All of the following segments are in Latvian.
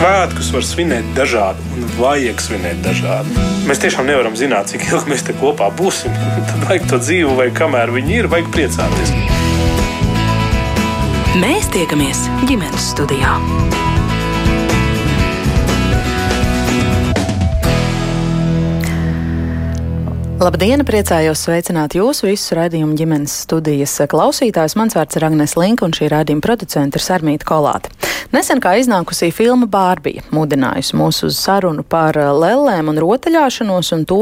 Svētkus var svinēt dažādi un vajag svinēt dažādi. Mēs tiešām nevaram zināt, cik ilgi mēs te kopā būsim. Tad vajag to dzīvu, vai kamēr viņi ir, vajag priecāties. Mēs tiekamies ģimenes studijā. Labdien, priecājos sveicināt jūs visus raidījumu ģimenes studijas klausītājus. Mans vārds ir Agnes Linka un šī raidījuma producenta ir Sarmīta Kolāte. Nesen kā iznākusī filma Bārbija mudinājusi mūs uz sarunu par lellēm un rotaļāšanos un to,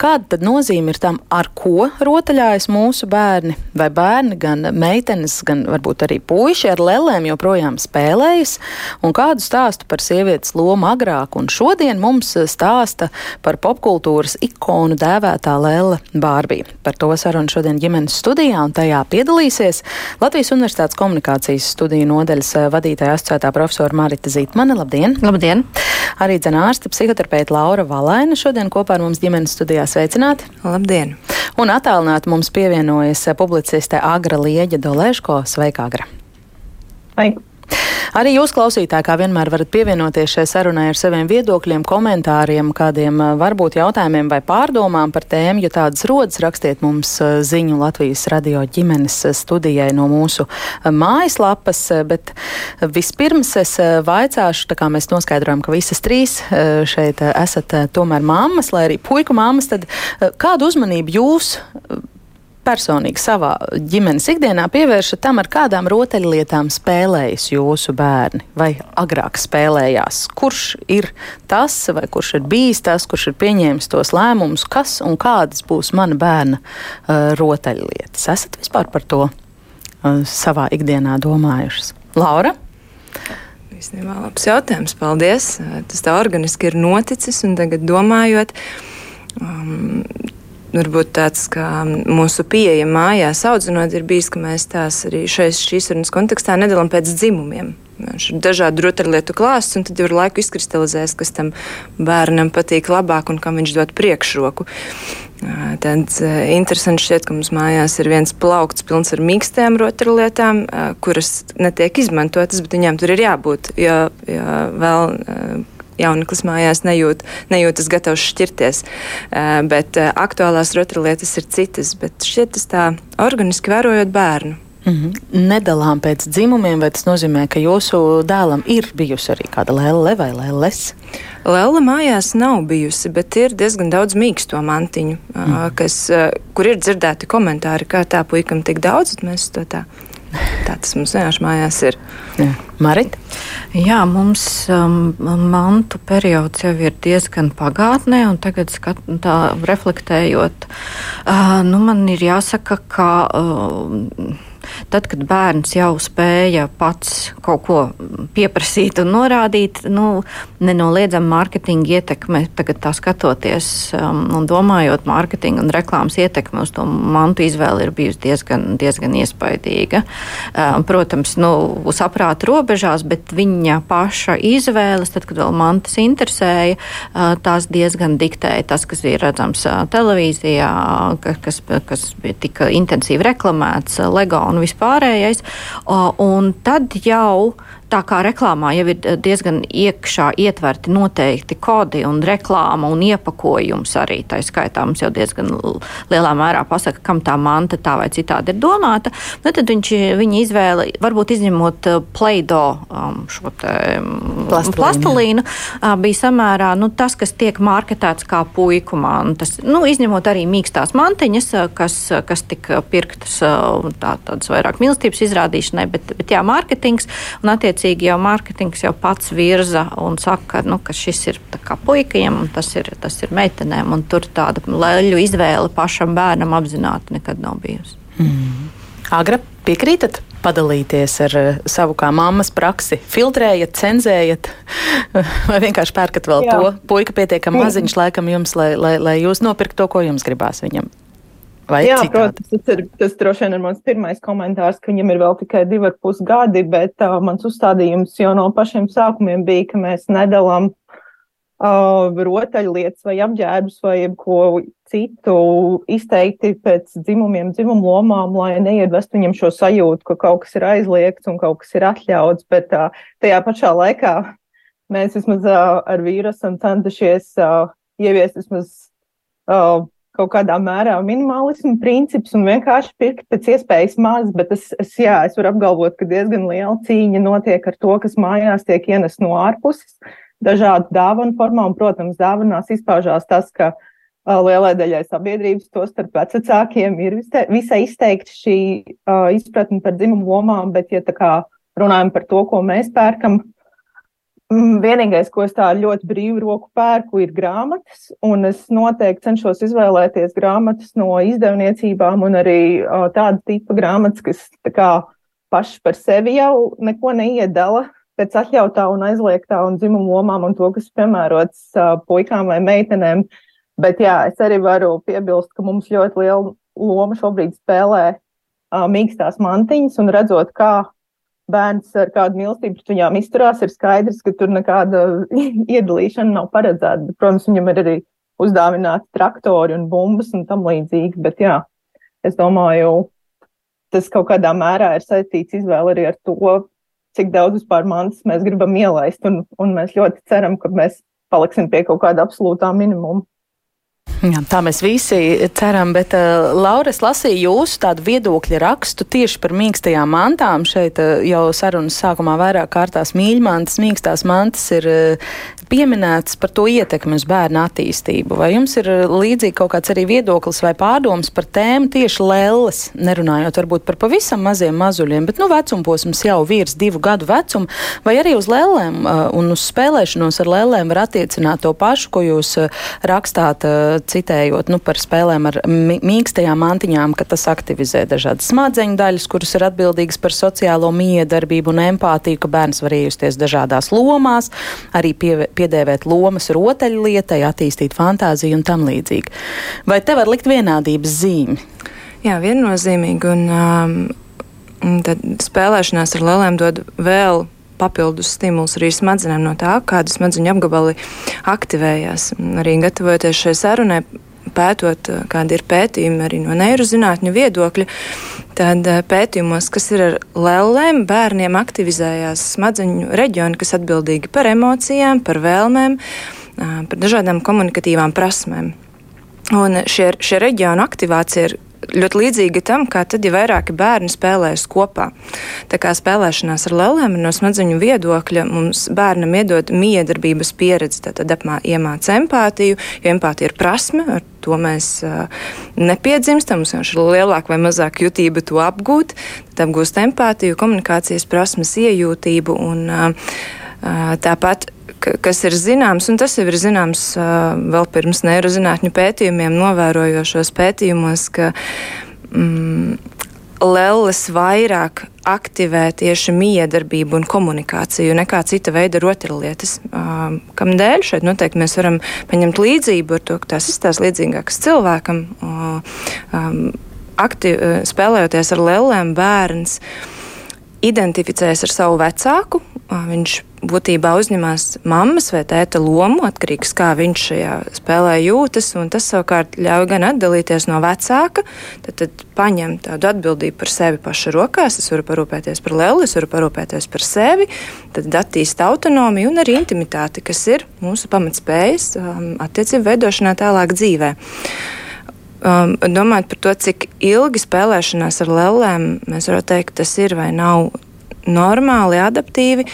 kāda tad nozīme ir tam, ar ko rotaļājas mūsu bērni, vai bērni, gan meitenes, gan varbūt arī puiši ar lellēm joprojām spēlējas, un kādu stāstu par sievietes lomu agrāk, un šodien mums stāsta par popkultūras ikonu dēvētā Lēla Bārbija. Par to sarunu šodien ģimenes studijā, un tajā piedalīsies Latvijas Universitātes komunikācijas studiju nodaļas eh, vadītāja asociētā profesora Marita Zītmane. Labdien! Labdien! Arī dzenārsta psihoterapeita Laura Valaina šodien kopā ar mums ģimenes studijā sveicināti. Labdien! Un attālināti mums pievienojas publiciste Agra Lieģa Dolēško. Sveika, Agra! Sveika! Arī jūs, klausītāji, kā vienmēr varat pievienoties šai sarunai ar saviem viedokļiem, komentāriem, kādiem varbūt jautājumiem vai pārdomām par tēmu. Ja tādas rodas, rakstiet mums ziņu Latvijas radio ģimenes studijai no mūsu mājaslapas. Bet vispirms es vaicāšu, tā kā mēs noskaidrojam, ka visas trīs šeit esat tomēr mammas, lai arī puiku mammas, tad kādu uzmanību jūs personīgi savā ģimenes ikdienā pievēršat tam, ar kādām rotaļlietām spēlējas jūsu bērni vai agrāk spēlējās? Kurš ir tas, vai kurš ir bijis tas, kurš ir pieņēmis tos lēmumus, kas un kādas būs mana bērna uh, rotaļlietas? Esat vispār par to uh, savā ikdienā domājušas? Laura? Īstenībā labs jautājums. Paldies. Tas tā organiski ir noticis tagad domājot. Um, varbūt tāds, ka mūsu pieeja mājās audzinot ir bijis, ka mēs tās arī šais, šīs sarunas kontekstā nedalām pēc dzimumiem. Viņš ir dažādi rotaļlietu klāsts, un tad jau ar laiku izkristalizēs, kas tam bērnam patīk labāk un kam viņš dod priekšroku. Tad interesanti šķiet, ka mums mājās ir viens plaukts pilns ar mīkstām rotaļlietām, kuras netiek izmantotas, bet viņām tur ir jābūt, jo, jo vēl jauneklis mājās nejūt, nejūtas gatavs šķirties. Bet aktuālās rotaļlietas ir citas, bet šķiet tas tā organiski vērojot bērnu. Mm -hmm. Nedalām pēc dzimumiem, vai tas nozīmē, ka jūsu dēlam ir bijusi arī kāda lēle vai lēles? Lēle mājās nav bijusi, bet ir diezgan daudz mīksto mantiņu, mm. kas, kur ir dzirdēti komentāri, kā tā puikam tik daudz, bet mēs to tā Tā tas mums vienkārši mājās ir. Jā. Marita? Jā, mums um, mantu periods jau ir diezgan pagātnē, un tagad skat, tā, reflektējot, uh, nu, man ir jāsaka, ka. Uh, Tad, kad bērns jau spēja pats kaut ko pieprasīt un norādīt, nu, nenoliedzami mārketinga ietekme, tagad tā skatoties um, un domājot, mārketinga un reklāmas ietekme uz to mantu izvēli ir bijusi diezgan, diezgan iespaidīga. Um, protams, nu, saprāta robežās, bet viņa paša izvēles, tad, kad vēl mantas interesēja, uh, tās diezgan diktēja tas, kas bija redzams uh, televīzijā, kas, kas bija tik intensīvi reklamēts, uh, LEGO un vispārējais. Un tad jau tā kā reklāmā jau ir diezgan iekšā ietverti noteikti kodi un reklāma un iepakojums arī. Tā skaitā mums jau diezgan lielā mērā pasaka, kam tā manta tā vai citādi ir domāta. Nu, tad viņš, viņa izvēle, varbūt izņemot uh, pleido um, šo te, um, plastelīnu, plastelīnu bija samērā nu, tas, kas tiek marketēts kā puiku mantas. Nu, izņemot arī mīkstās mantiņas, kas, kas tika pirktas tā, tādas vairāk mīlestības izrādīšanai, bet, bet jā, mārketings un attiecībā attiecīgi jau mārketings jau pats virza un saka, nu, ka šis ir puikiem un tas ir, tas ir meitenēm. Tur tāda leļu izvēle pašam bērnam apzināti nekad nav bijusi. Mm. Agra, piekrītat? Padalīties ar uh, savu kā mammas praksi, filtrējat, cenzējat, vai vienkārši pērkat vēl Jā. to puika pietiekami maziņš, laikam jums, lai, lai, lai jūs nopirkt to, ko jums gribās viņam. Vai Jā, citādi? protams, tas, ir, tas droši vien ir mans pirmais komentārs, ka viņam ir vēl tikai divi ar pus gadi, bet uh, mans uzstādījums jau no pašiem sākumiem bija, ka mēs nedalām uh, rotaļlietas vai apģērbus vai ko citu izteikti pēc dzimumiem, dzimumu lomām, lai neiedvestu viņam šo sajūtu, ka kaut kas ir aizliegts un kaut kas ir atļauts, bet uh, tajā pašā laikā mēs vismaz uh, ar vīru esam centušies uh, ieviest vismaz uh, kaut kādā mērā minimalismu princips un vienkārši pirkt pēc iespējas maz, bet es, es, jā, es varu apgalvot, ka diezgan liela cīņa notiek ar to, kas mājās tiek ienes no ārpuses, dažādu dāvanu formā, un, protams, dāvanās izpaužās tas, ka lielai daļai sabiedrības, to starp vecākiem, ir visai izteikti šī uh, izpratne par dzimumu lomām, bet, ja tā kā runājam par to, ko mēs pērkam, vienīgais, ko es tā ļoti brīvu roku pērku, ir grāmatas, un es noteikti cenšos izvēlēties grāmatas no izdevniecībām un arī tāda tipa grāmatas, kas kā, paši par sevi jau neko neiedala pēc atļautā un aizliegtā un dzimumu lomām un to, kas piemērots puikām vai meitenēm. Bet jā, es arī varu piebilst, ka mums ļoti liela loma šobrīd spēlē mīkstās mantiņas un redzot, kā bērns ar kādu mīlestību pret viņām izturās, ir skaidrs, ka tur nekāda iedalīšana nav paredzēta. Protams, viņam ir arī uzdāvināti traktori un bumbas un tam līdzīgi. Bet, jā, es domāju, tas kaut kādā mērā ir saistīts izvēle arī ar to, cik daudz vispār mantas mēs gribam ielaist. Un, un mēs ļoti ceram, ka mēs paliksim pie kaut kāda absolūtā minimuma. Jā, tā mēs visi ceram, bet uh, Laura, es lasīju jūsu tādu viedokļa rakstu tieši par mīkstajām mantām. Šeit uh, jau sarunas sākumā vairāk kārtās mīļmantas, mīkstās mantas ir uh, pieminēts par to ietekmi uz bērnu attīstību. Vai jums ir uh, līdzīgi kaut kāds arī viedoklis vai pārdoms par tēmu tieši lēles, nerunājot varbūt par pavisam maziem mazuļiem, bet nu vecumposms jau virs divu gadu vecuma, vai arī uz lēlēm uh, un uz spēlēšanos ar lēlēm var attiecināt to pašu, ko jūs uh, rakstāt citējot nu, par spēlēm ar mīkstajām mantiņām, ka tas aktivizē dažādas smadzeņu daļas, kuras ir atbildīgas par sociālo miedarbību un empātiju, ka bērns var iejusties dažādās lomās, arī pie, piedēvēt lomas rotaļlietai, attīstīt fantāziju un tam līdzīgi. Vai te var likt vienādības zīmi? Jā, viennozīmīgi. Un, um, tad spēlēšanās ar lēlēm dod vēl papildus stimuls arī smadzenēm no tā, kāda smadzeņu apgabali aktivējās. Arī gatavojoties šai sarunai, pētot, kādi ir pētījumi arī no neirozinātņu viedokļa, tad eh, pētījumos, kas ir ar lēlēm, bērniem aktivizējās smadzeņu reģioni, kas atbildīgi par emocijām, par vēlmēm, par dažādām komunikatīvām prasmēm. Un šie, šie reģionu aktivācija ir ļoti līdzīga tam, kā tad, ja vairāki bērni spēlējas kopā. Tā kā spēlēšanās ar lēlēm no smadzeņu viedokļa mums bērnam iedod miedarbības pieredzi, tad iemāca empātiju, jo empātija ir prasme, ar to mēs uh, nepiedzimstam, mums vienkārši ir lielāka vai mazāka jutība to apgūt, tad apgūst empātiju, komunikācijas prasmes, iejūtību un uh, tāpat kas ir zināms, un tas jau ir zināms vēl pirms neirozinātņu pētījumiem, novērojošos pētījumos, ka mm, lelles vairāk aktivē tieši miedarbību un komunikāciju nekā cita veida rotaļlietas. Um, kam dēļ šeit noteikti mēs varam paņemt līdzību ar to, ka tās izstāsta līdzīgākas cilvēkam, um, aktiv, spēlējoties ar lellēm bērns identificējas ar savu vecāku, viņš būtībā uzņemās mammas vai tēta lomu, atkarīgs kā viņš šajā spēlē jūtas, un tas savukārt ļauj gan atdalīties no vecāka, tad, tad paņem tādu atbildību par sevi paša rokās, es varu parūpēties par leli, es varu parūpēties par sevi, tad attīst autonomiju un arī intimitāti, kas ir mūsu pamatspējas um, attiecību veidošanā tālāk dzīvē. Um, domājot par to, cik ilgi spēlēšanās ar lēlēm, mēs varam teikt, tas ir vai nav normāli, adaptīvi.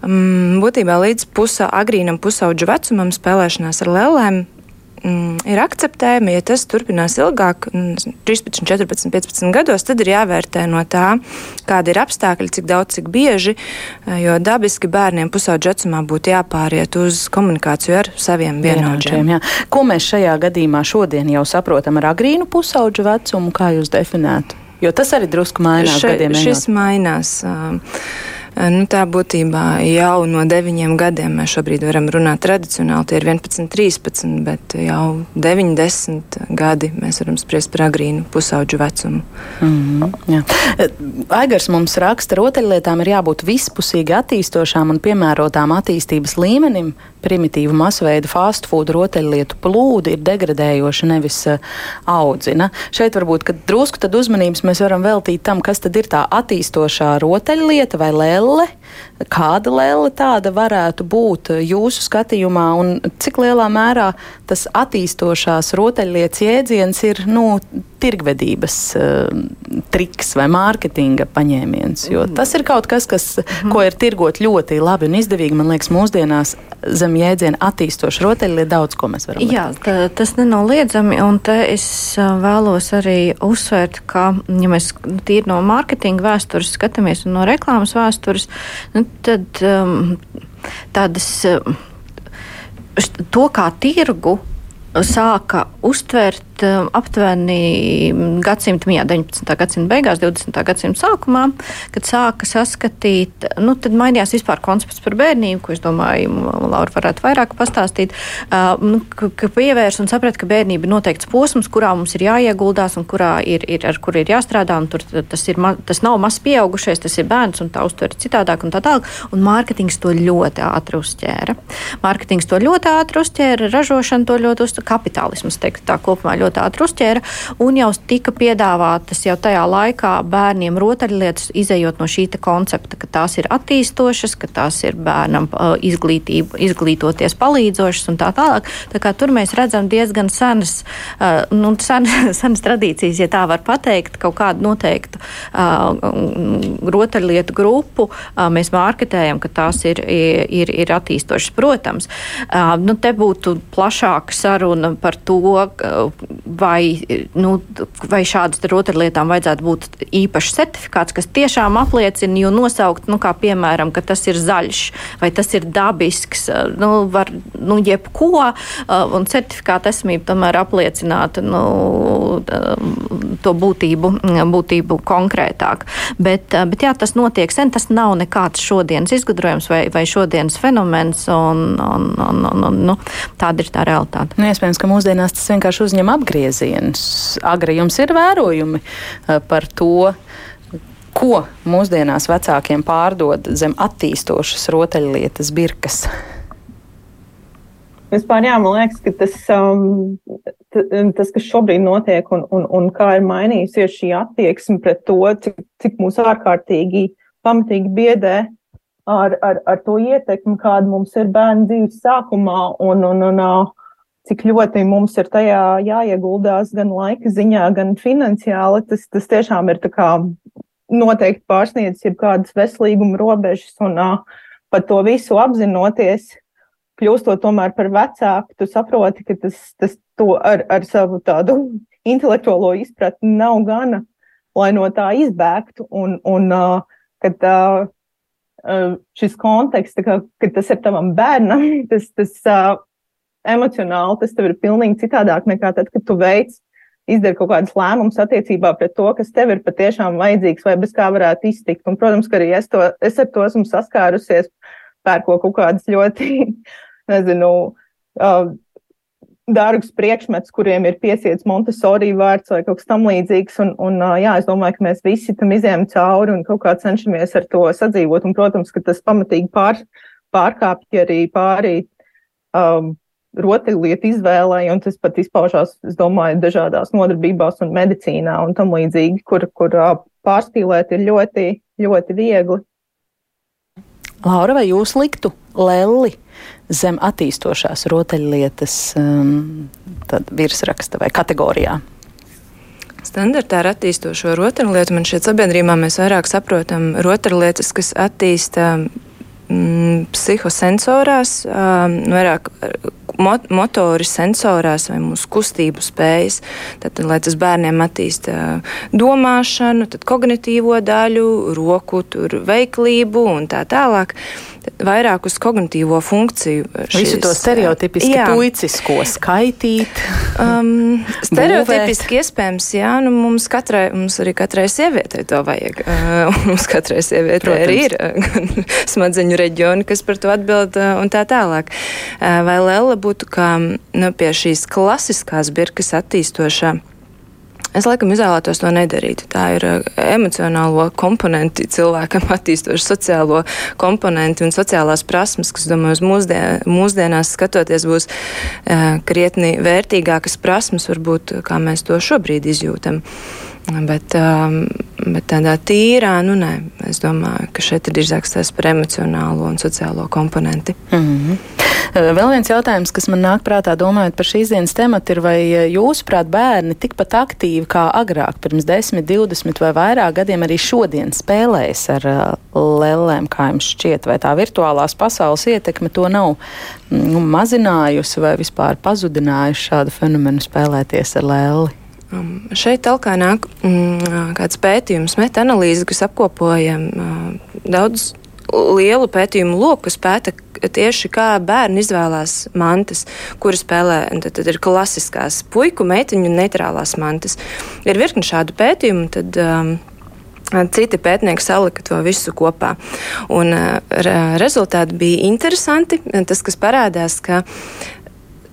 Um, būtībā līdz pusa, agrīnam pusauģu vecumam spēlēšanās ar lēlēm mm, ir akceptējami. Ja tas turpinās ilgāk, 13, 14, 15 gados, tad ir jāvērtē no tā, kāda ir apstākļi, cik daudz, cik bieži. Eh, jo dabiski bērniem pusauģu vecumā būtu jāpāriet uz komunikāciju ar saviem vienaudžiem. Ko mēs šajā gadījumā šodien jau saprotam ar agrīnu pusauģu vecumu, kā jūs definētu? Jo tas arī drusku mainās. Še, šis mainās. Uh, Nu, tā būtībā jau no 9 gadiem mēs šobrīd varam runāt tradicionāli. Tie ir 11, 13, bet jau 9, 10 gadi mēs varam spriest par agrīnu pusauģu vecumu. Mm -hmm, jā. Aigars mums raksta, rotaļlietām ir jābūt vispusīgi attīstošām un piemērotām attīstības līmenim. Primitīva masveida fast food rotaļlietu plūdi ir degradējoša, nevis uh, audzina. Šeit varbūt drusku uzmanības mēs varam veltīt tam, kas tad ir tā attīstošā rotaļlieta vai lēle Boleh. Kāda lēle tāda varētu būt jūsu skatījumā, un cik lielā mērā tas attīstošās rotaļlietas jēdziens ir nu, tirgvedības uh, triks vai mārketinga paņēmiens? Jo mm. tas ir kaut kas, kas, mm. ko ir tirgot ļoti labi un izdevīgi. Man liekas, mūsdienās zem jēdziena attīstoša rotaļlieta daudz ko mēs varam. Jā, tā, tas nenoliedzami, un te es vēlos arī uzsvērt, ka, ja mēs tīri no mārketinga vēstures skatāmies un no reklāmas vēstures, nu, tad um, tādas. Um, to kā tirgu sāka uztvert um, aptuveni gadsimta mijā, 19. gadsimta beigās, 20. gadsimta sākumā, kad sāka saskatīt, nu, tad mainījās vispār koncepts par bērnību, ko es domāju, Laura varētu vairāk pastāstīt, uh, nu, ka, pievērs un saprat, ka bērnība ir noteikts posms, kurā mums ir jāieguldās un kurā ir, ir ar kur ir jāstrādā, un tur tas, ir, tas nav maz pieaugušais, tas ir bērns, un tā uztver citādāk un tā tālāk, un mārketings to ļoti ātri uzķēra. Mārketings to ļoti ātri uzķēra, ražošana to ļoti uzķēra kapitālisms teikt, tā kopumā ļoti ātri uzķēra, un jau tika piedāvātas jau tajā laikā bērniem rotaļlietas, izējot no šī koncepta, ka tās ir attīstošas, ka tās ir bērnam izglītoties palīdzošas un tā tālāk. Tā kā tur mēs redzam diezgan senas, nu, sen, senas tradīcijas, ja tā var pateikt, kaut kādu noteiktu rotaļlietu grupu mēs mārketējam, ka tās ir, ir, ir attīstošas. Protams, nu, te būtu plašāka saruna par to, vai, nu, vai šādas rotaļlietām vajadzētu būt īpašs certifikāts, kas tiešām apliecina, jo nosaukt, nu, kā piemēram, ka tas ir zaļš vai tas ir dabisks, nu, var, nu, jebko, un certifikāta esamība tomēr apliecinātu, nu, to būtību, būtību konkrētāk. Bet, bet jā, tas notiek sen, tas nav nekāds šodienas izgudrojums vai, vai šodienas fenomens, un, un, un, un, un nu, tāda ir tā realitāte. Nu, iespējams, ka mūsdienās tas vienkārši uzņem apgriezienus. Agri jums ir vērojumi eh, par to, ko mūsdienās vecākiem pārdod zem attīstošas rotaļlietas birkas. Vispār, jā, man liekas, ka tas, um, tas kas šobrīd notiek un, un, un kā ir mainījusies šī attieksme pret to, cik, cik mūs ārkārtīgi pamatīgi biedē ar, ar, ar to ietekmi, kāda mums ir bērnu dzīves sākumā un, un, un, un cik ļoti mums ir tajā jāieguldās gan laika ziņā, gan finansiāli, tas, tas tiešām ir noteikti pārsniedzis jebkādas veselīguma robežas un uh, par to visu apzinoties, kļūstot tomēr par vecāku, tu saproti, ka tas, tas ar, ar savu tādu intelektuālo izpratni nav gana, lai no tā izbēgtu. Un, un uh, kad uh, šis konteksts, ka, ka tas ir tavam bērnam, tas, tas uh, emocionāli tas tev ir pilnīgi citādāk nekā tad, kad tu veic, izdari kaut kādus lēmumus attiecībā pret to, kas tev ir patiešām vajadzīgs vai bez kā varētu iztikt. Un, protams, ka arī es, to, es ar to esmu saskārusies, pērko kaut kādas ļoti, nezinu, uh, dārgus priekšmetus, kuriem ir piesiets Montesori vārds vai kaut kas tam līdzīgs. Un, un, jā, es domāju, ka mēs visi tam izējām cauri un kaut kā cenšamies ar to sadzīvot. Un, protams, ka tas pamatīgi pār, pārkāpj arī pārī um, rotaļlietu izvēlei, un tas pat izpaužās, es domāju, dažādās nodarbībās un medicīnā un tam līdzīgi, kur, kur pārspīlēt ir ļoti, ļoti viegli. Laura, vai jūs liktu lelli zem attīstošās rotaļlietas um, virsraksta vai kategorijā? Standartā ar attīstošo rotaļlietu man šeit sabiedrībā mēs vairāk saprotam rotaļlietas, kas attīsta mm, psihosensorās, um, vairāk motori sensorās vai mūsu kustību spējas. Tad, lai tas bērniem attīsta domāšanu, tad kognitīvo daļu, roku veiklību un tā tālāk vairāk uz kognitīvo funkciju. Šis, Visu to stereotipiski jā. puicisko skaitīt. Um, stereotipiski iespējams, jā, nu mums katrai, mums arī katrai sievietei to vajag. Uh, mums katrai sievietei arī ir uh, smadzeņu reģioni, kas par to atbild uh, un tā tālāk. Uh, vai Lella būtu kā nu, pie šīs klasiskās birkas attīstošā? Es laikam izvēlētos to nedarīt. Tā ir uh, emocionālo komponenti cilvēkam attīstoša sociālo komponenti un sociālās prasmes, kas, domāju, mūsdien, mūsdienās skatoties būs uh, krietni vērtīgākas prasmes, varbūt, kā mēs to šobrīd izjūtam. Bet, um, bet tādā tīrā, nu nē, es domāju, ka šeit ir drīzāk tas par emocionālo un sociālo komponenti. Mm -hmm. Vēl viens jautājums, kas man nāk prātā, domājot par šīs dienas tematu, ir, vai jūsuprāt bērni tikpat aktīvi kā agrāk, pirms 10, 20 vai vairāk gadiem arī šodien spēlējas ar lēlēm, kā jums šķiet, vai tā virtuālās pasaules ietekme to nav nu, mazinājusi vai vispār pazudinājusi šādu fenomenu spēlēties ar lēli? Um, šeit talkā nāk mm, kāds pētījums, metanalīze, kas apkopoja uh, daudz lielu pētījumu loku, kas pēta tieši kā bērni izvēlās mantas, kuras spēlē. Tad, tad ir klasiskās puiku, meiteņu un neitrālās mantas. Ir virkni šādu pētījumu. Tad, um, Citi pētnieki salika to visu kopā. Un, uh, rezultāti bija interesanti. Tas, kas parādās, ka uh,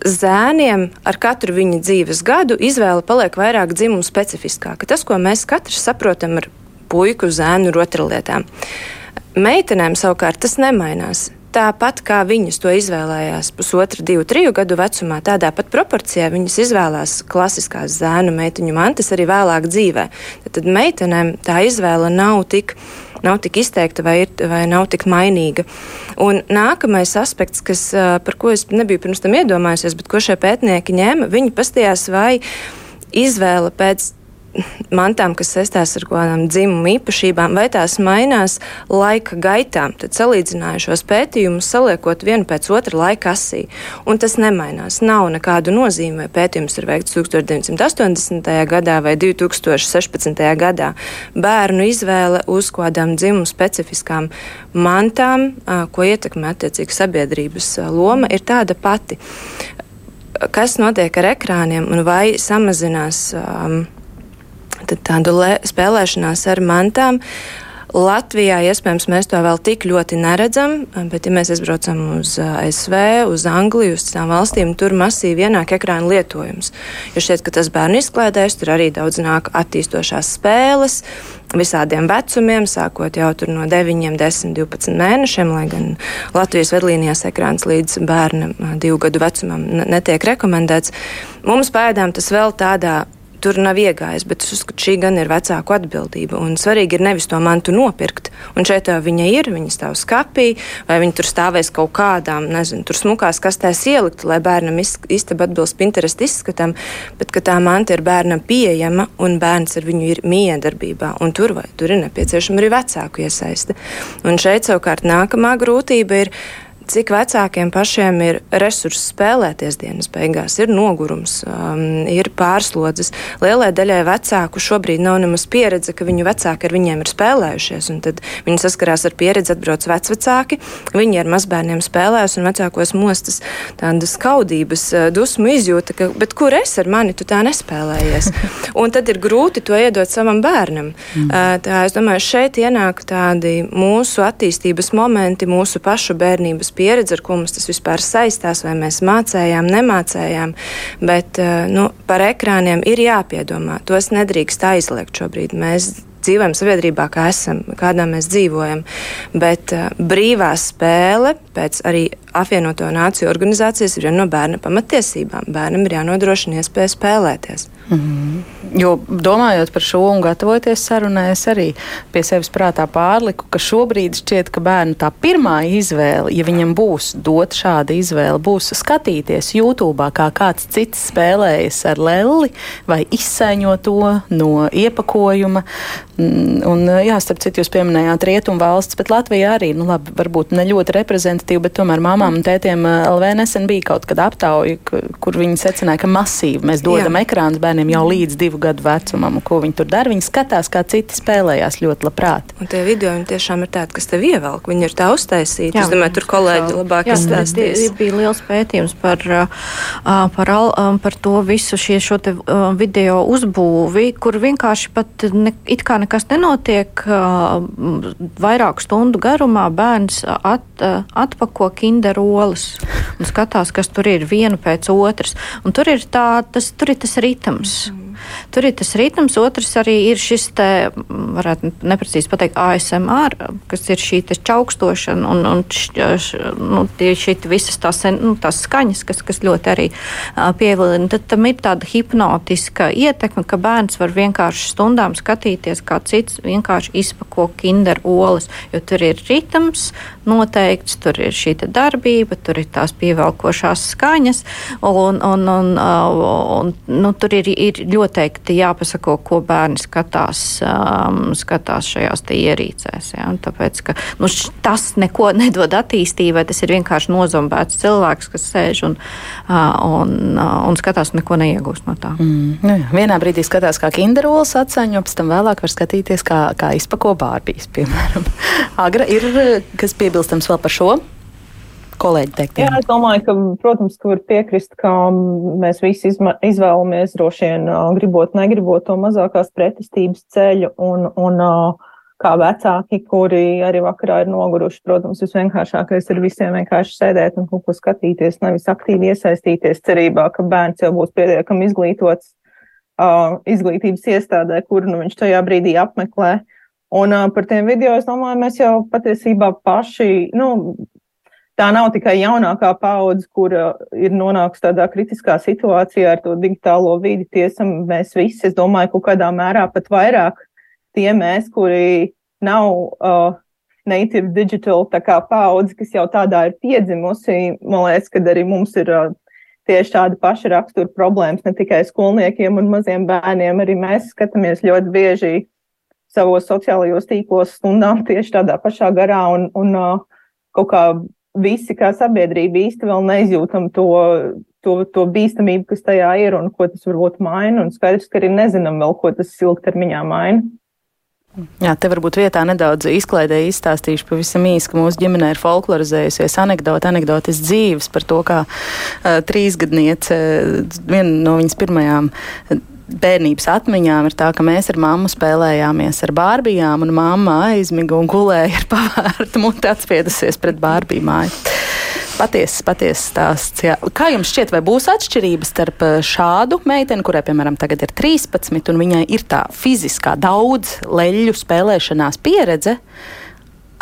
zēniem ar katru viņa dzīves gadu izvēle paliek vairāk dzimumu specifiskāka. Tas, ko mēs katrs saprotam ar puiku, zēnu rotaļlietām. Meitenēm savukārt tas nemainās. Tāpat kā viņas to izvēlējās pusotra, divu, triju gadu vecumā, tādā pat proporcijā viņas izvēlās klasiskās zēnu meiteņu mantas arī vēlāk dzīvē. Tad, tad meitenēm tā izvēle nav tik nav tik izteikta vai, ir, vai nav tik mainīga. Un nākamais aspekts, kas, par ko es nebiju pirms tam iedomājusies, bet ko šie pētnieki ņēma, viņi pastījās, vai izvēle pēc mantām, kas saistās ar kaut kādām dzimumu īpašībām, vai tās mainās laika gaitā. Tad salīdzināju šos pētījumus, saliekot vienu pēc otra laika asī. Un tas nemainās. Nav nekādu nozīmi, vai pētījums ir veikts 1980. gadā vai 2016. gadā. Bērnu izvēle uz kādām dzimumu specifiskām mantām, ko ietekmē attiecīgi sabiedrības loma, ir tāda pati. Kas notiek ar ekrāniem un vai samazinās um, tādu spēlēšanās ar mantām. Latvijā iespējams mēs to vēl tik ļoti neredzam, bet, ja mēs aizbraucam uz ASV, uz Angliju, uz citām valstīm, tur masīvi ienāk ekrāna lietojums. Jo šķiet, ka tas bērnu izklaidēs, tur arī daudz nāk attīstošās spēles, visādiem vecumiem, sākot jau no 9, 10, 12 mēnešiem, lai gan Latvijas vedlīnijās ekrāns līdz bērna divu gadu vecumam netiek rekomendēts. Mums pēdām tas vēl tādā tur nav iegājis, bet es uzskatu, šī gan ir vecāku atbildība. Un svarīgi ir nevis to mantu nopirkt. Un šeit viņa ir, viņa stāv skapī, vai viņa tur stāvēs kaut kādām, nezinu, tur smukās kastēs ielikt, lai bērnam istaba atbilst Pinterest izskatam, bet ka tā manta ir bērnam pieejama un bērns ar viņu ir miedarbībā. Un tur, vai, tur ir nepieciešama arī vecāku iesaiste. Un šeit savukārt nākamā grūtība ir cik vecākiem pašiem ir resursi spēlēties dienas beigās, ir nogurums, um, ir pārslodzes. Lielai daļai vecāku šobrīd nav nemaz pieredze, ka viņu vecāki ar viņiem ir spēlējušies, tad viņi saskarās ar pieredzi, atbrauc vecvecāki, viņi ar mazbērniem spēlējas, un vecākos mostas tādas kaudības, uh, dusmu izjūta, ka, bet kur es ar mani tu tā nespēlējies? un tad ir grūti to iedot savam bērnam. Mm. Uh, tā, es domāju, šeit ienāk tādi mūsu attīstības momenti, mūsu pašu bērnības pieredze, ar ko mums tas vispār saistās, vai mēs mācējām, nemācējām. Bet eh, nu, par ekrāniem ir jāpiedomā. Tos nedrīkst aizliegt šobrīd. Mēs dzīvojam sabiedrībā, kā esam, kādā mēs dzīvojam. Bet uh, brīvā spēle pēc arī apvienoto nāciju organizācijas ir viena no bērna pamatiesībām. Bērnam ir jānodrošina iespēja spēlēties. Mm -hmm. Jo domājot par šo un gatavoties sarunai, es arī pie sevis prātā pārliku, ka šobrīd šķiet, ka bērnu tā pirmā izvēle, ja viņam būs dot šāda izvēle, būs skatīties YouTube, kā kāds cits spēlējas ar lelli vai izsaiņo to no iepakojuma. Mm, un, jā, starp citu, jūs pieminējāt rietumu valsts, bet Latvija arī, nu labi, varbūt ne ļoti reprezentatīva, bet tomēr mamām un tētiem LV nesen bija kaut kad aptauja, kur viņi secināja, ka masīvi mēs dodam jā. ekrānus bērniem jau līdz divu gadu vecumam, un ko viņi tur dara. Viņi skatās, kā citi spēlējās ļoti labprāt. Un tie video tiešām ir tādi, kas tev ievelk. Viņi ir tā uztaisīti. Es domāju, tur kolēģi labāk izstāstīs. Bija liels pētījums par, par, par to visu šie, šo te video uzbūvi, kur vienkārši pat ne, it kā nekas nenotiek. Vairāku stundu garumā bērns at, atpako kinderolas un skatās, kas tur ir vienu pēc otras. Un tur ir tā, tas, tur ir tas ritms. Mm. Tur ir tas ritms, otrs arī ir šis te, varētu neprecīzi pateikt, ASMR, kas ir šī čaukstošana un, un š, nu, šī visas tās, nu, tās skaņas, kas, kas ļoti arī pievilina. Tad tam ir tāda hipnotiska ietekme, ka bērns var vienkārši stundām skatīties, kā cits vienkārši izpako kinder olas, jo tur ir ritms noteikts, tur ir šī darbība, tur ir tās pievelkošās skaņas, un, un, un, un nu, tur ir, ir ļoti jāpasako, ko bērni skatās, um, skatās šajās ierīcēs. Ja? Un tāpēc, ka, nu, tas neko nedod attīstībai, tas ir vienkārši nozombēts cilvēks, kas sēž un, un, un skatās un neko neiegūst no tā. Mm, jā, vienā brīdī skatās kā kinderolas atsaņu, pēc tam vēlāk var skatīties, kā, kā izpako bārbijas, piemēram. Agra ir kas piebilstams vēl par šo? Kolēģi teikt? Jā, es domāju, ka, protams, ka var piekrist, ka mēs visi izvēlamies droši vien gribot, negribot to mazākās pretestības ceļu un, un kā vecāki, kuri arī vakarā ir noguruši, protams, visvienkāršākais ir visiem vienkārši sēdēt un kaut ko skatīties, nevis aktīvi iesaistīties cerībā, ka bērns jau būs pietiekami izglītots uh, izglītības iestādē, kuru nu, viņš tajā brīdī apmeklē. Un uh, par tiem video, es domāju, mēs jau patiesībā paši, nu, tā nav tikai jaunākā paudze, kura ir nonākusi tādā kritiskā situācijā ar to digitālo vidi. Tiesam, mēs visi, es domāju, kaut kādā mērā pat vairāk tie mēs, kuri nav uh, native digital paudze, kas jau tādā ir piedzimusi. Man liekas, ka arī mums ir uh, tieši tāda paša rakstura problēmas, ne tikai skolniekiem un maziem bērniem. Arī mēs skatāmies ļoti bieži savos sociālajos tīklos stundām tieši tādā pašā garā un, un uh, kaut kā visi kā sabiedrība īsti vēl neizjūtam to, to, to bīstamību, kas tajā ir un ko tas varbūt maina. Un skaidrs, ka arī nezinām vēl, ko tas ilgtermiņā maina. Jā, te varbūt vietā nedaudz izklaidēji izstāstīšu pavisam īsi, ka mūsu ģimenē ir folklorizējusies anekdote, anekdotes dzīves par to, kā uh, trīsgadniece, uh, viena no viņas pirmajām uh, bērnības atmiņām ir tā, ka mēs ar mammu spēlējāmies ar bārbijām, un mamma aizmiga un gulēja ar pavērtu muti atspiedusies pret bārbiju māju. Patiesas, patiesas stāsts. Jā. Kā jums šķiet, vai būs atšķirības starp eh, šādu meiteni, kurai, piemēram, tagad ir 13, un viņai ir tā fiziskā daudz leļu spēlēšanās pieredze?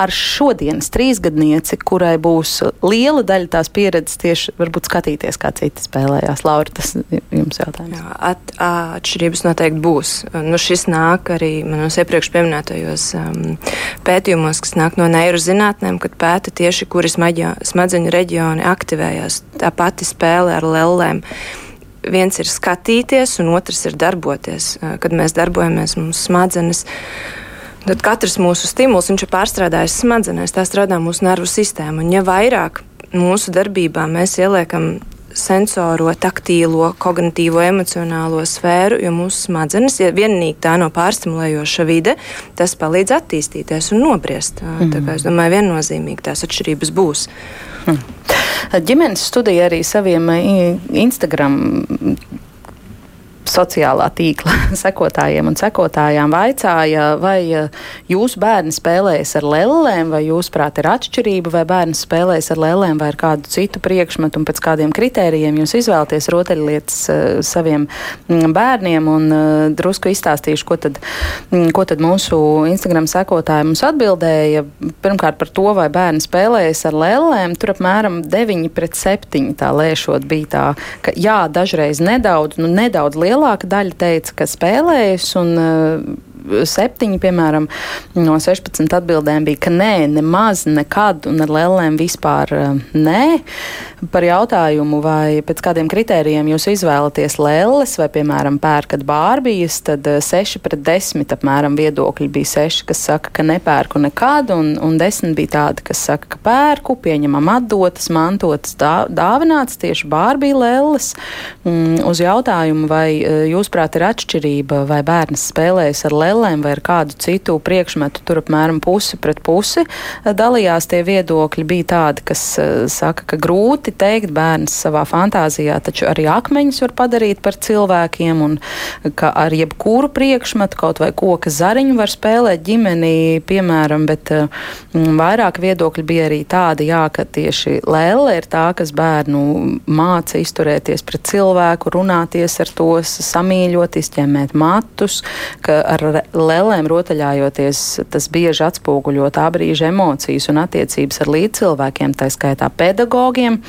Ar šodienas trīsgadnieci, kurai būs liela daļa tās pieredzes tieši varbūt skatīties, kā citi spēlējās. Laura, tas jums jautājums. Jā, at, atšķirības noteikti būs. Nu, šis nāk arī manos iepriekš pieminētajos um, pētījumos, kas nāk no neirozinātnēm, kad pēta tieši, kuri smadzeņu reģioni aktivējās. Tā pati spēle ar lellēm viens ir skatīties, un otrs ir darboties. Kad mēs darbojamies, mums smadzenes Tad katrs mūsu stimuls ir pārstrādājis smadzenēs, tā strādā mūsu nervu sistēma. Un ja vairāk mūsu darbībā mēs ieliekam sensoro, taktīlo, kognitīvo, emocionālo sfēru, jo mūsu smadzenes, ja vienīgi tā nav pārstimulējoša vide, tas palīdz attīstīties un nobriest. Mm. Tā kā es domāju, viennozīmīgi tās atšķirības būs. Mm. Ģimenes studija arī saviem Instagram sociālā tīkla sekotājiem un sekotājām vaicāja, vai eh, jūsu bērni spēlējas ar lēlēm, vai jūsuprāt ir atšķirība, vai bērns spēlējas ar lēlēm vai ar kādu citu priekšmetu un pēc kādiem kritērijiem jūs izvēlaties rotaļlietas uh, saviem mm, bērniem un uh, drusku izstāstīšu, ko tad, mm, ko tad mūsu Instagram sekotāji mums atbildēja. Pirmkārt par to, vai bērni spēlējas ar lēlēm, tur apmēram 9 pret 7 tā lēšot bija tā, ka jā, dažreiz nedaudz, nu nedaudz lielāk lielāka daļa teica, ka spēlējas un uh, septiņi, piemēram, no 16 atbildēm bija, ka nē, nemaz nekad un ar lēlēm vispār eh, nē. Par jautājumu, vai pēc kādiem kritērijiem jūs izvēlaties lēles vai, piemēram, pērkat bārbijas, tad 6 eh, pret 10 apmēram viedokļi bija 6, kas saka, ka nepērku nekad, un, un 10 bija tādi, kas saka, ka pērku, pieņemam atdotas, mantotas, dā, dāvināts tieši bārbija lēles. Mm, uz jautājumu, vai eh, jūsuprāt ir atšķirība, vai bērns spēlējas ar lēlēm, lēlēm vai ar kādu citu priekšmetu, tur apmēram pusi pret pusi dalījās tie viedokļi. Bija tādi, kas saka, ka grūti teikt bērns savā fantāzijā, taču arī akmeņus var padarīt par cilvēkiem un ka ar jebkuru priekšmetu, kaut vai koka zariņu var spēlēt ģimenī, piemēram, bet vairāk viedokļi bija arī tādi, jā, ka tieši lēle ir tā, kas bērnu māca izturēties pret cilvēku, runāties ar tos, samīļot, izķemmēt matus, ka ar lēlēm rotaļājoties tas bieži atspoguļo tā brīža emocijas un attiecības ar līdzcilvēkiem, tā skaitā pedagogiem.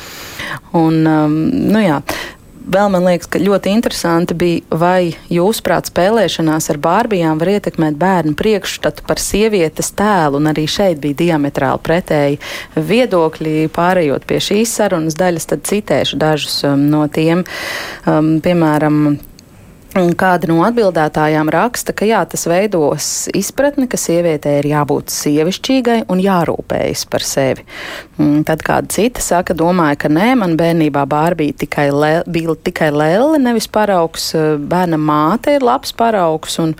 Un, um, nu jā, vēl man liekas, ka ļoti interesanti bija, vai jūsuprāt, spēlēšanās ar bārbijām var ietekmēt bērnu priekšstatu par sievietes tēlu, un arī šeit bija diametrāli pretēji viedokļi. Pārējot pie šīs sarunas daļas, tad citēšu dažus um, no tiem, um, piemēram, Kāda no atbildētājām raksta, ka jā, tas veidos izpratni, ka sievietei ir jābūt sievišķīgai un jārūpējas par sevi. Tad kāda cita saka, domāja, ka nē, man bērnībā Bārbija tikai le, bija tikai lēle, nevis paraugs. Bērna māte ir labs paraugs, un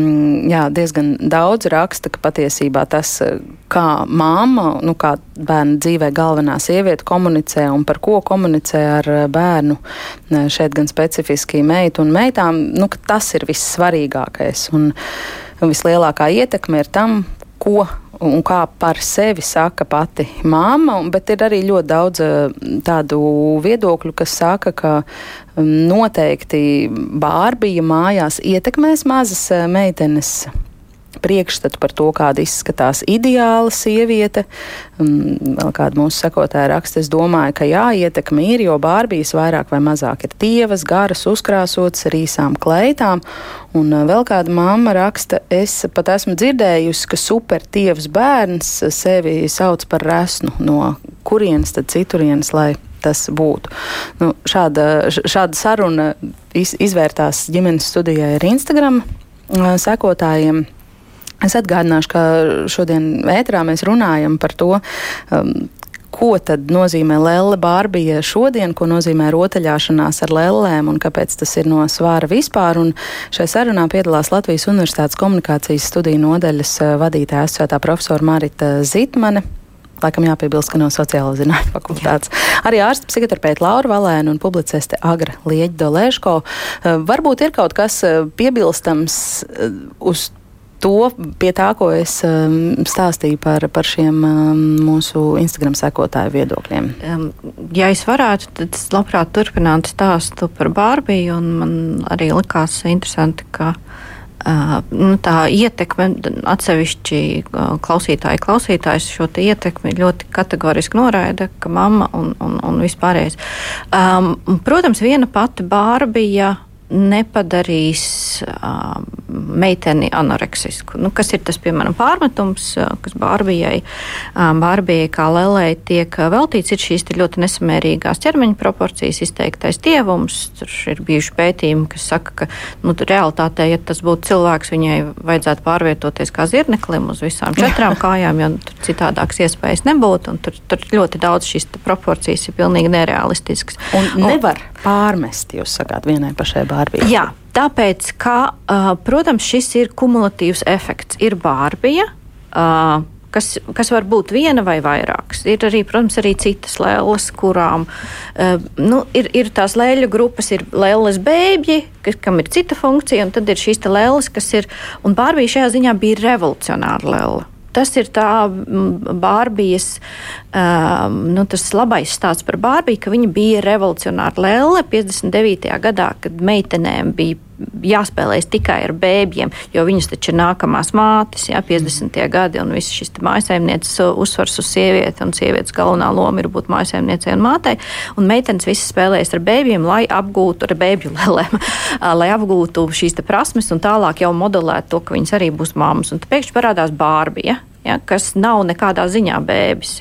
Mm, jā, diezgan daudz raksta, ka patiesībā tas, eh, kā māma, nu, kā bērna dzīvē galvenā sieviete komunicē un par ko komunicē ar eh, bērnu, šeit gan specifiski meitu un meitām, nu, tas ir vissvarīgākais. Un, un vislielākā ietekme ir tam, ko un kā par sevi saka pati māma, bet ir arī ļoti daudz eh, tādu viedokļu, kas saka, ka mm, noteikti Bārbija mājās ietekmēs mazas eh, meitenes priekšstatu par to, kāda izskatās ideāla sieviete. Vēl kāda mūsu sekotāja raksta, es domāju, ka jā, ietekme ir, jo Bārbijas vairāk vai mazāk ir tievas, garas, uzkrāsotas ar īsām kleitām. Un uh, vēl kāda mamma raksta, es pat esmu dzirdējusi, ka supertievs bērns sevi sauc par resnu. No kurienes tad citurienes, lai tas būtu. Nu, šāda, šāda saruna iz, izvērtās ģimenes studijai ar Instagram uh, sekotājiem. Es atgādināšu, ka šodien ētrā mēs runājam par to, um, ko tad nozīmē lelle bārbija šodien, ko nozīmē rotaļāšanās ar lellēm un kāpēc tas ir no svāra vispār. Un šai sarunā piedalās Latvijas Universitātes komunikācijas studiju nodaļas uh, vadītāja asociētā profesora Marita Zitmane. Laikam jāpiebilst, ka no sociālo zinātņu fakultātes. Jā. Arī ārsta psihoterapeita Laura Valēna un publiciste Agra Lieģa Dolēško. Uh, varbūt ir kaut kas uh, piebilstams uz to pie tā, ko es um, stāstīju par, par šiem um, mūsu Instagram sekotāju viedokļiem. Um, ja es varētu, tad es labprāt turpinātu stāstu par Bārbiju, un man arī likās interesanti, ka Uh, nu, tā ietekme, atsevišķi uh, klausītāji, klausītājs šo ietekmi ļoti kategoriski noraida, ka mamma un, un, un vispārējais. Um, protams, viena pati bārbija nepadarīs uh, meiteni anoreksisku. Nu, kas ir tas, piemēram, pārmetums, kas Bārbijai, Bārbijai kā lelei tiek veltīts, ir šīs ļoti nesamērīgās ķermeņa proporcijas, izteiktais tievums. Tur ir bijuši pētījumi, kas saka, ka nu, realitātē, ja tas būtu cilvēks, viņai vajadzētu pārvietoties kā zirneklim uz visām četrām kājām, jo tur citādākas iespējas nebūtu. Tur, tur ļoti daudz šīs proporcijas ir pilnīgi nerealistiskas. Un nevar un, pārmest, jūs sakāt, vienai pašai bārbijai. Bārbija? Jā, tāpēc, ka, uh, protams, šis ir kumulatīvs efekts. Ir Bārbija. Uh, kas, kas var būt viena vai vairākas. Ir arī, protams, arī citas lēlas, kurām uh, nu, ir, ir tās lēļu grupas, ir lēlas bēbļi, kas, kam ir cita funkcija, un tad ir šīs lēlas, kas ir, un Bārbija šajā ziņā bija revolucionāra lēla. Tas ir tā Bārbijas, um, nu, tas labais stāsts par Bārbiju, ka viņa bija revolucionāra lēle 59. gadā, kad meitenēm bija jāspēlējas tikai ar bēbļiem, jo viņas taču ir nākamās mātes, jā, 50. gadi, un viss šis mājsaimnieces uzsvars uz sievieti, un sievietes galvenā loma ir būt mājsaimniecei un mātei, un meitenes visas spēlējas ar bēbļiem, lai apgūtu, ar bēbļu lēlēm, lai apgūtu šīs prasmes un tālāk jau modelētu to, ka viņas arī būs mammas. Un pēkšņi parādās Bārbija, ja, kas nav nekādā ziņā bēbis.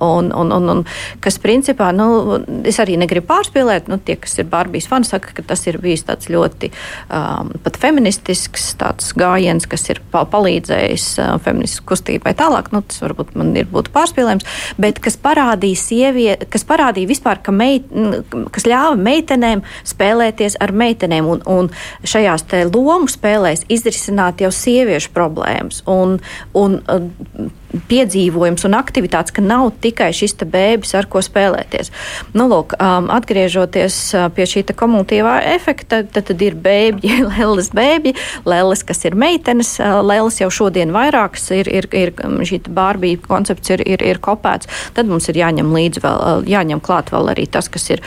Un, un, un, un kas principā, nu, es arī negribu pārspīlēt, nu, tie, kas ir Barbijas fani, saka, ka tas ir bijis tāds ļoti um, pat feministisks tāds gājiens, kas ir palīdzējis uh, feministisku kustībai tālāk. Nu, tas varbūt man ir būtu pārspīlējums, bet kas parādīja sievieti, kas parādīja vispār, ka meit, kas ļāva meitenēm spēlēties ar meitenēm un, un šajās te lomu spēlēs izrisināt jau sieviešu problēmas. Un, un, piedzīvojums un aktivitātes, ka nav tikai šis bērns, ar ko spēlēties. Nu, lūk, um, atgriežoties uh, pie šī kumulatīvā efekta, tad, tad ir bēbļi, lēlas bēbļi, lēlas, kas ir meitenes, uh, lēlas jau šodien vairākas ir, ir, ir um, šī bārbija koncepts ir, ir, ir kopēts. Tad mums ir jāņem līdzi vēl, uh, jāņem klāt vēl arī tas, kas ir,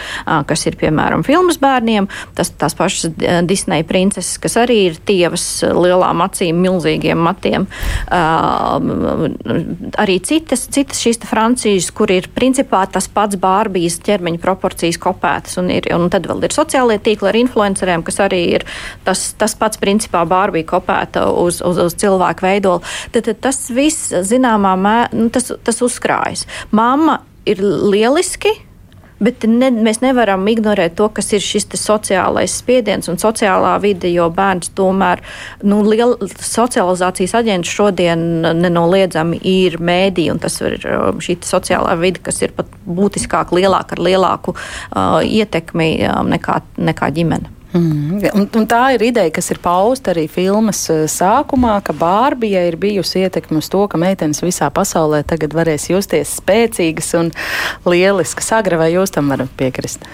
kas ir piemēram filmas bērniem, tas, tās pašas Disneja princeses, kas arī ir tievas lielām acīm, milzīgiem matiem. Uh, arī citas, citas šīs Francijas, kur ir principā tas pats bārbijas ķermeņa proporcijas kopētas. Un, ir, un tad vēl ir sociālie tīkli ar influenceriem, kas arī ir tas, tas pats principā bārbija kopēta uz, uz, uz cilvēku veidolu. Tad, tad tas viss zināmā mērā, nu, tas, tas uzkrājas. Mamma ir lieliski Bet ne, mēs nevaram ignorēt to, kas ir šis sociālais spiediens un sociālā vide, jo bērns tomēr nu, liela socializācijas aģents šodien nenoliedzami ir mēdī, un tas ir um, šī sociālā vide, kas ir pat būtiskāk, lielāka ar lielāku uh, ietekmi um, nekā, nekā ģimene. Mm, un, un tā ir ideja, kas ir pausta arī filmas eh, sākumā, ka Bārbija ir bijusi ietekme uz to, ka meitenes visā pasaulē tagad varēs justies spēcīgas un lieliskas. Agra, vai jūs tam varat piekrist?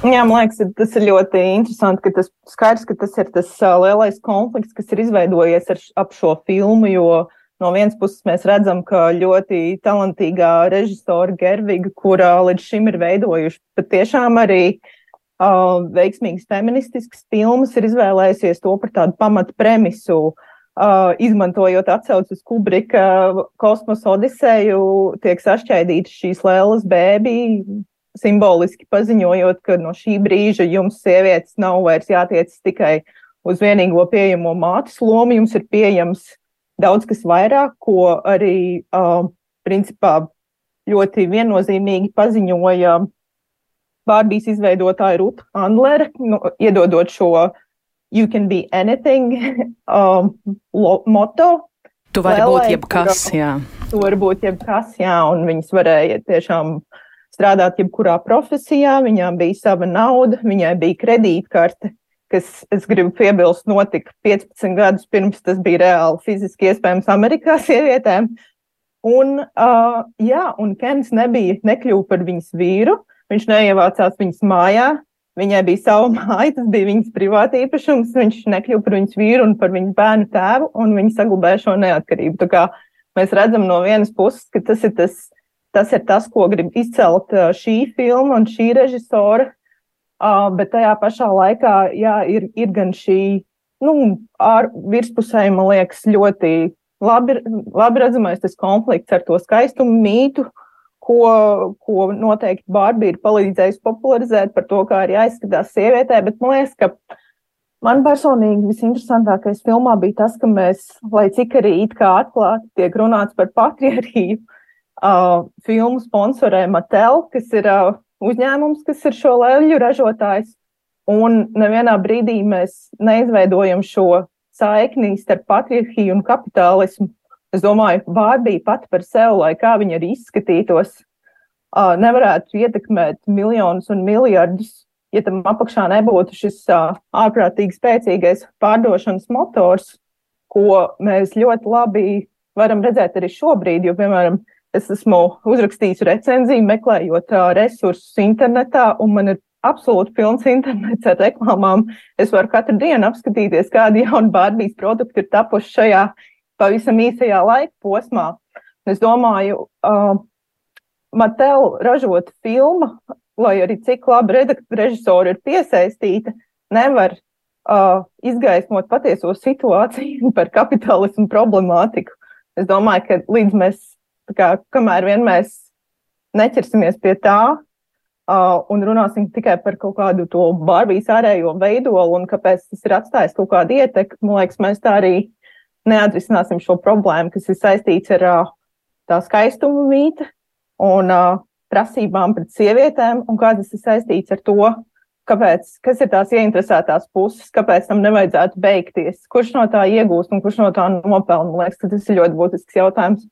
Jā, man liekas, tas ir ļoti interesanti, ka tas skaidrs, ka tas ir tas uh, lielais konflikts, kas ir izveidojies ar, ap šo filmu, jo no vienas puses mēs redzam, ka ļoti talantīgā režisora Gerviga, kura līdz šim ir veidojuši patiešām arī uh, uh, veiksmīgas feministiskas filmas ir izvēlējusies to par tādu pamatu premisu, uh, izmantojot atsauci uz Kubrika kosmosa odiseju, tiek sašķaidītas šīs lēlas bēbī, simboliski paziņojot, ka no šī brīža jums sievietes nav vairs jātiec tikai uz vienīgo pieejamo mātes lomu, jums ir pieejams daudz kas vairāk, ko arī, uh, principā, ļoti viennozīmīgi paziņoja Bārbijas izveidotāja Ruta Andlere, nu, iedodot šo You can be anything um, moto. Tu vari Lēlē, būt jebkas, kura, jā. Tu vari būt jebkas, jā, un viņas varēja tiešām strādāt jebkurā profesijā, viņām bija sava nauda, viņai bija kredītkarte, kas, es gribu piebilst, notika 15 gadus pirms tas bija reāli fiziski iespējams Amerikā sievietēm. Un, uh, jā, un Kens nebija, nekļuva par viņas vīru, Viņš neievācās viņas mājā. Viņai bija sava māja, tas bija viņas privāta īpašums. Viņš nekļuva par viņas vīru un par viņas bērnu tēvu, un viņa saglabāja šo neatkarību. Tā kā mēs redzam no vienas puses, ka tas ir tas, tas, ir tas ko grib izcelt šī filma un šī režisora. Bet tajā pašā laikā jā, ir, ir gan šī nu, virspusē, man liekas, ļoti labi, labi redzamais konflikts ar to skaistumu mītu, uh, ko, ko noteikti Bārbija ir palīdzējusi popularizēt par to, kā arī aizskatās sievietē, bet man liekas, ka man personīgi visinteresantākais filmā bija tas, ka mēs, lai cik arī it kā atklāti tiek runāts par patriarchiju, uh, filmu sponsorē Mattel, kas ir uh, uzņēmums, kas ir šo leļu ražotājs, un nevienā brīdī mēs neizveidojam šo saikni starp patriarchiju un kapitālismu. Es domāju, Bārbija pati par sevi, lai kā viņa arī izskatītos, nevarētu ietekmēt miljonus un miljardus, ja tam apakšā nebūtu šis ārprātīgi spēcīgais pārdošanas motors, ko mēs ļoti labi varam redzēt arī šobrīd. Jo, piemēram, es esmu uzrakstījis recenziju, meklējot resursus internetā, un man ir absolūti pilns internets ar reklāmām. Es varu katru dienu apskatīties, kādi jauni Bārbijas produkti ir tapuši šajā pavisam īsajā laika posmā. Es domāju, uh, Matēl ražot filmu, lai arī cik labi režisori ir piesaistīti, nevar uh, izgaismot patieso situāciju par kapitālismu problemātiku. Es domāju, ka līdz mēs, kā, kamēr vien mēs neķersimies pie tā uh, un runāsim tikai par kaut kādu to Barbijas ārējo veidolu un kāpēc tas ir atstājis kaut kādu ietekmi, man liekas, mēs tā arī neatrisināsim šo problēmu, kas ir saistīts ar uh, tā skaistuma mīte un uh, prasībām pret sievietēm, un kā tas ir saistīts ar to, kāpēc, kas ir tās ieinteresētās puses, kāpēc tam nevajadzētu beigties, kurš no tā iegūst un kurš no tā nopelna. Man liekas, tas ir ļoti būtisks jautājums.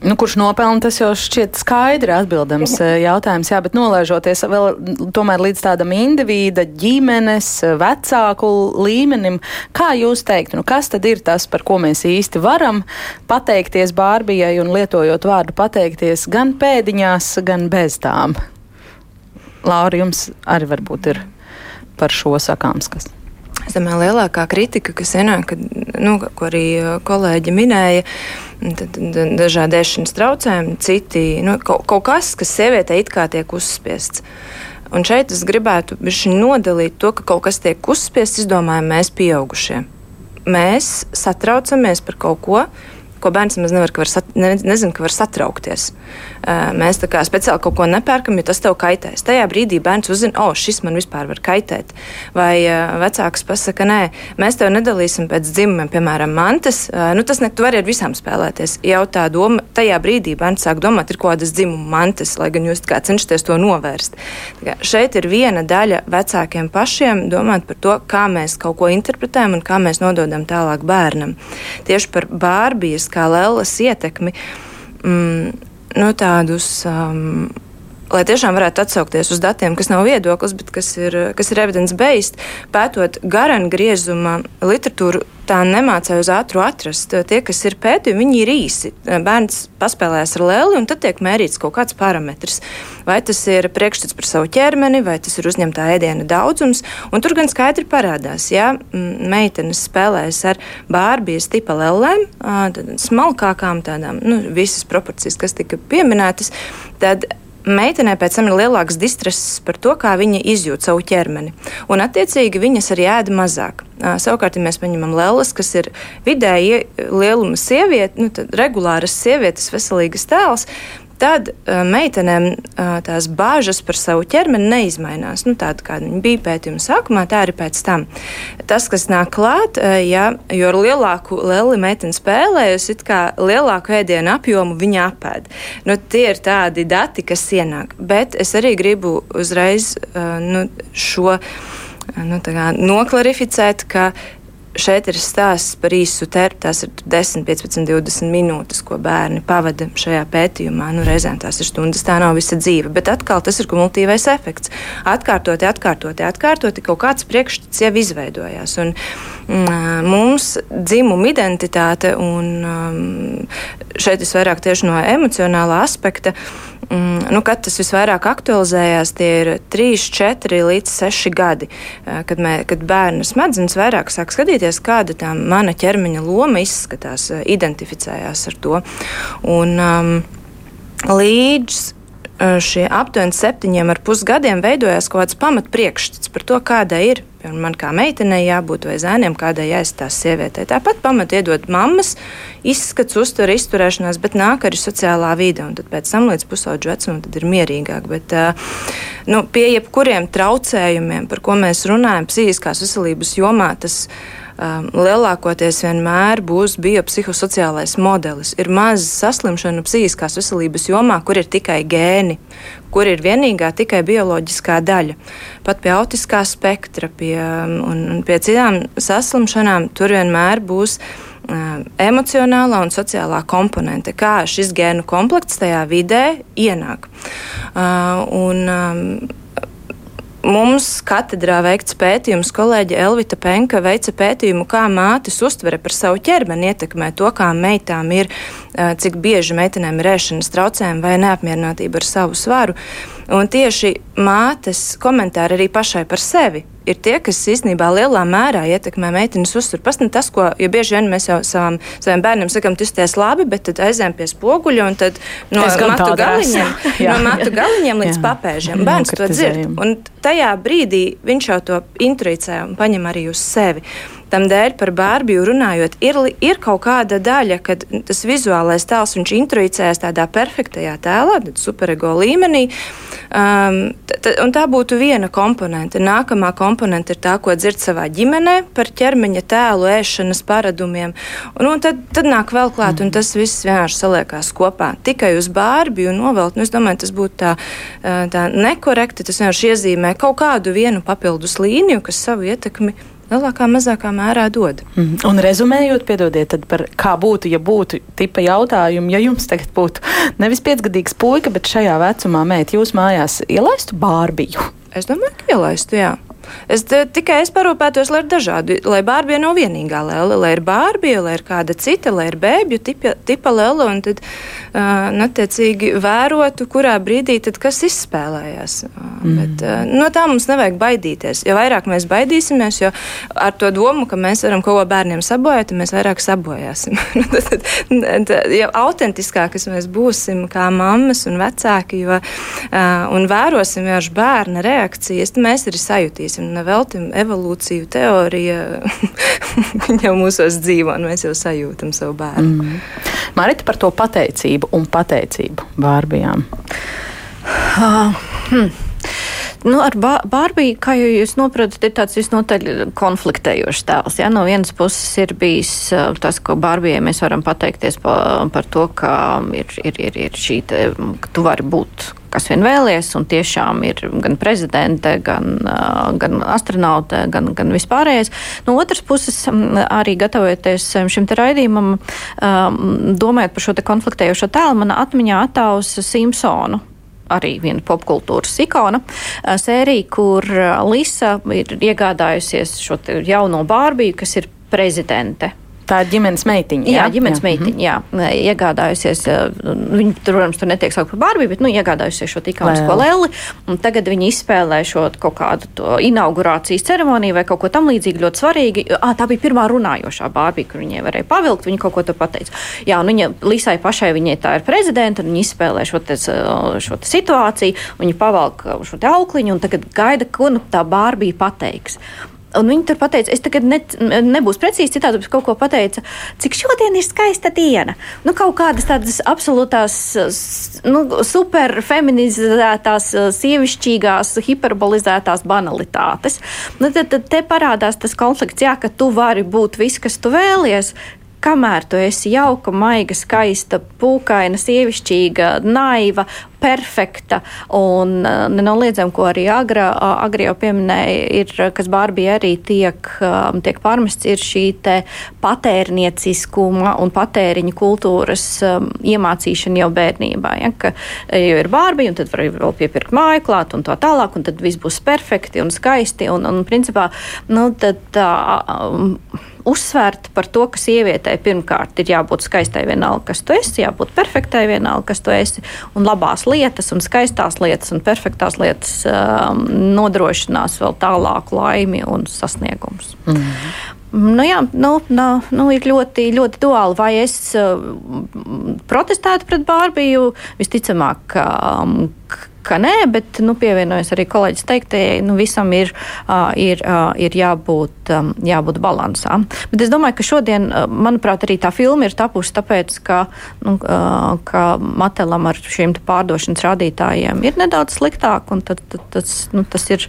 Nu, kurš nopelna, tas jau šķiet skaidri atbildams eh, jautājums, jā, bet nolaižoties vēl tomēr līdz tādam individa, ģimenes, vecāku līmenim, kā jūs teiktu, nu, kas tad ir tas, par ko mēs īsti varam pateikties Bārbijai un lietojot vārdu pateikties gan pēdiņās, gan bez tām? Laura, jums arī varbūt ir par šo sakāms kas. Es domāju, lielākā kritika, kas ienāk, nu, ko arī kolēģi minēja, tad, dažādi ēšanas traucējumi, citi nu, kaut, kaut kas, kas sievietei it kā tiek uzspiests. Un šeit es gribētu nodalīt to, ka kaut kas tiek uzspiests, izdomājam mēs pieaugušie. Mēs satraucamies par kaut ko, ko bērns nemaz nevar, ka var sat, ne, nezin, ka var satraukties. Mēs tā kā speciāli kaut ko nepērkam, jo tas tev kaitēs. Tajā brīdī bērns uzzina, o, oh, šis man vispār var kaitēt. Vai vecāks pasaka, nē, mēs tev nedalīsim pēc dzimumiem, piemēram, mantas. Nu, tas ne, tu vari ar visām spēlēties. Jau tā doma, tajā brīdī bērns sāk domāt, ir kaut kādas dzimuma mantas, lai gan jūs cenšaties to novērst. Kā, šeit ir viena daļa vecākiem pašiem domāt par to, kā mēs kaut ko interpretējam un kā mēs nododam tālāk bērnam. Tieši par Bārbijas kā Lellas ietekmi. Mm, nu, tādus. Um, lai tiešām varētu atsaukties uz datiem, kas nav viedoklis, bet kas ir, kas ir evidence-based, pētot garām griezuma literatūru, tā nemācīja uz ātru atrast. Tie, kas ir pētījumi, viņi ir īsi. Bērns paspēlēs ar lēli, un tad tiek mērīts kaut kāds parametrs. Vai tas ir priekšstats par savu ķermeni, vai tas ir uzņemtā ēdiena daudzums. Tur gan skaidri parādās, ja meitenes spēlēs ar bārbijas tipa lēlēm, smalkākām tādām, nu, visas proporcijas, kas tika pieminētas, tad meitenei pēc tam ir lielāks distress par to, kā viņa izjūt savu ķermeni. Un, attiecīgi, viņas arī ēda mazāk. Savukārt, ja mēs paņemam lēlas, kas ir vidēji lieluma sieviete, nu, regulāras sievietes, veselīgas tēls, tad uh, meitenēm uh, tās bāžas par savu ķermeni neizmainās. Nu, tāda kā viņa bija pētījuma sākumā, tā arī pēc tam. Tas, kas nāk klāt, uh, ja, jo ar lielāku leli meiteni spēlējusi, it kā lielāku ēdienu apjomu viņa apēd. Nu, tie ir tādi dati, kas ienāk. Bet es arī gribu uzreiz nu, šo nu, noklarificēt, ka šeit ir stāsts par īsu termiņu. Tās ir 10, 15, 20 minūtes, ko bērni pavada šajā pētījumā. Nu, reizēm tās ir stundas, tā nav visa dzīve. Bet atkal tas ir kumulatīvais efekts. Atkārtoti, atkārtoti, atkārtoti kaut kāds priekšstats jau izveidojās. Un, mm, mums dzimuma identitāte, un šeit es vairāk tieši no emocionālā aspekta. Mm, nu, kad tas visvairāk aktualizējās, tie ir 3, 4 līdz 6 gadi, kad, mē, kad bērna smadzenes vairāk sāk skatīties, kāda tā mana ķermeņa loma izskatās, identificējās ar to. Un, um, līdz šie aptuveni septiņiem ar pus gadiem veidojās kaut kāds pamatpriekšstats par to, kāda ir man kā meitenei jābūt vai zēniem, kādai jāizstāsta sievietei. Tāpat pamat iedod mammas izskats, uztura, izturēšanās, bet nāk arī sociālā vide. Un tad pēc tam līdz pusaudžu vecumam ir mierīgāk. Bet, nu, pie jebkuriem traucējumiem, par ko mēs runājam, psihiskās veselības jomā, tas um, lielākoties vienmēr būs biopsihosociālais modelis. Ir maz saslimšanu psihiskās veselības jomā, kur ir tikai gēni, kur ir vienīgā tikai bioloģiskā daļa. Pat pie autiskā spektra pie, un, un pie citām saslimšanām tur vienmēr būs emocionālā un sociālā komponente, kā šis gēnu komplekts tajā vidē ienāk. Uh, un, um, Mums katedrā veikts pētījums, kolēģe Elvita Penka veica pētījumu, kā mātes uztvere par savu ķermeni ietekmē to, kā meitām ir, cik bieži meitenēm ir ēšanas traucējumi vai neapmierinātība ar savu svaru. Un tieši mātes komentāri arī pašai par sevi ir tie, kas īstenībā lielā mērā ietekmē meitenes uzturu. Pats tas, ko ja bieži vien mēs jau savam, saviem bērniem sakām, tu izties labi, bet tad aizējām pie spoguļa un tad no matu galiņiem, no matu galiņiem līdz jā. papēžiem. Bērns to dzird. Un tajā brīdī viņš jau to intuicē un paņem arī uz sevi. Tam dēļ par Bārbiju runājot, ir, ir kaut kāda daļa, kad tas vizuālais tēls viņš introicējas tādā perfektajā tēlā, superego līmenī. Um, un tā būtu viena komponente. Nākamā komponente ir tā, ko dzird savā ģimenē par ķermeņa tēlu, ēšanas paradumiem. Un, un tad, tad nāk vēl klāt, un tas viss vienkārši saliekās kopā. Tikai uz bārbiju novelt, nu, es domāju, tas būtu tā, tā nekorekti. Tas vienkārši iezīmē kaut kādu vienu papildus līniju, kas savu ietekmi lielākā, mazākā mērā dod. Mm. Un rezumējot, piedodiet, par kā būtu, ja būtu tipa jautājumi, ja jums tagad būtu nevis piecgadīgs puika, bet šajā vecumā meita jūs mājās ielaistu bārbiju? Es domāju, ka ielaistu, jā. Es tikai es parūpētos, lai ir dažādi, lai bārbija nav vienīgā lēle, lai ir bārbija, lai ir kāda cita, lai ir bēbju tipa, tipa lēle, un tad, uh, attiecīgi, vērotu, kurā brīdī tad kas izspēlējās. Mm. Bet, uh, no tā mums nevajag baidīties. Jo vairāk mēs baidīsimies, jo ar to domu, ka mēs varam kaut ko bērniem sabojāt, tad mēs vairāk sabojāsim. jo autentiskākas mēs būsim kā mammas un vecāki, jo, uh, un vērosim vienkārši bērna reakcijas, tad mēs arī sajutīsim un neveltim evolūciju teorija jau mūsos dzīvo, un mēs jau sajūtam savu bērnu. Mm. Marita par to pateicību un pateicību bārbijām. Uh, hmm. Nu, ar Bārbiju, kā jūs saprotat, ir tāds visnotaļ konfliktējošs tēls. Ja? No vienas puses ir bijis tas, ko Bārbijai mēs varam pateikties par, par to, ka ir, ir, ir, ir šī, te, ka tu vari būt kas vien vēlies, un tiešām ir gan prezidente, gan, gan astronaute, gan, gan vispārējais. No otras puses, arī gatavojoties šim te raidījumam, domājot par šo te konfliktējošo tēlu, mana atmiņā attausa Simpsonu arī viena popkultūras ikona sērija, kur Lisa ir iegādājusies šo jauno Bārbiju, kas ir prezidente. Tā ir ģimenes meitiņa. Jā, jā ģimenes jā. meitiņa. Jā, iegādājusies. Viņa tur, protams, tur netiek saukt par Bārbiju, bet nu, iegādājusies šo tikānisko leli. Tagad viņi izspēlē šo kaut kādu inaugurācijas ceremoniju vai kaut ko tam līdzīgu. Ļoti svarīgi. À, tā bija pirmā runājošā Bārbija, kur viņai varēja pavilkt. Viņa kaut ko tur pateica. Jā, un viņa Lisai pašai viņai tā ir prezidenta, un viņa izspēlē šo, te, šo te situāciju. Viņa pavalk šo te aukliņu un tagad gaida, ko nu, tā Bārbija pateiks. Un viņi tur pateica, es tagad ne, nebūšu precīzi citādi, bet kaut ko pateica, cik šodien ir skaista diena. Nu, kaut kādas tādas absolūtās, nu, superfeminizētās, sievišķīgās, hiperbolizētās banalitātes. Nu, tad, tad te parādās tas konflikts, jā, ka tu vari būt viss, kas tu vēlies, kamēr tu esi jauka, maiga, skaista, pūkaina, sievišķīga, naiva, perfekta un uh, nenoliedzam, ko arī Agra, Agri jau pieminēja, ir, kas Bārbija arī tiek, um, tiek pārmests, ir šī te patērnieciskuma un patēriņa kultūras um, iemācīšana jau bērnībā. Ja, ka jau ir Bārbija, un tad var vēl piepirkt māju klāt un tā tālāk, un tad viss būs perfekti un skaisti, un, un principā, nu, tad tā. Um, uzsvērt par to, ka sievietei pirmkārt ir jābūt skaistai vienalga, kas tu esi, jābūt perfektai vienalga, kas tu esi, un labās lietas, un skaistās lietas, un perfektās lietas um, nodrošinās vēl tālāku laimi un sasniegumus. Mm -hmm. Nu, jā, nu, nu, nu, ir ļoti, ļoti duāli. Vai es uh, protestētu pret Bārbiju? Visticamāk, um, ka nē, bet nu, pievienojas arī kolēģis teiktajai, nu, visam ir, ir, ir jābūt, um, jābūt balansā. Bet es domāju, ka šodien, manuprāt, arī tā filma ir tapusi tāpēc, ka, nu, ka Matelam ar šiem pārdošanas rādītājiem ir nedaudz sliktāk, un tad, tad, tas, nu, tas ir,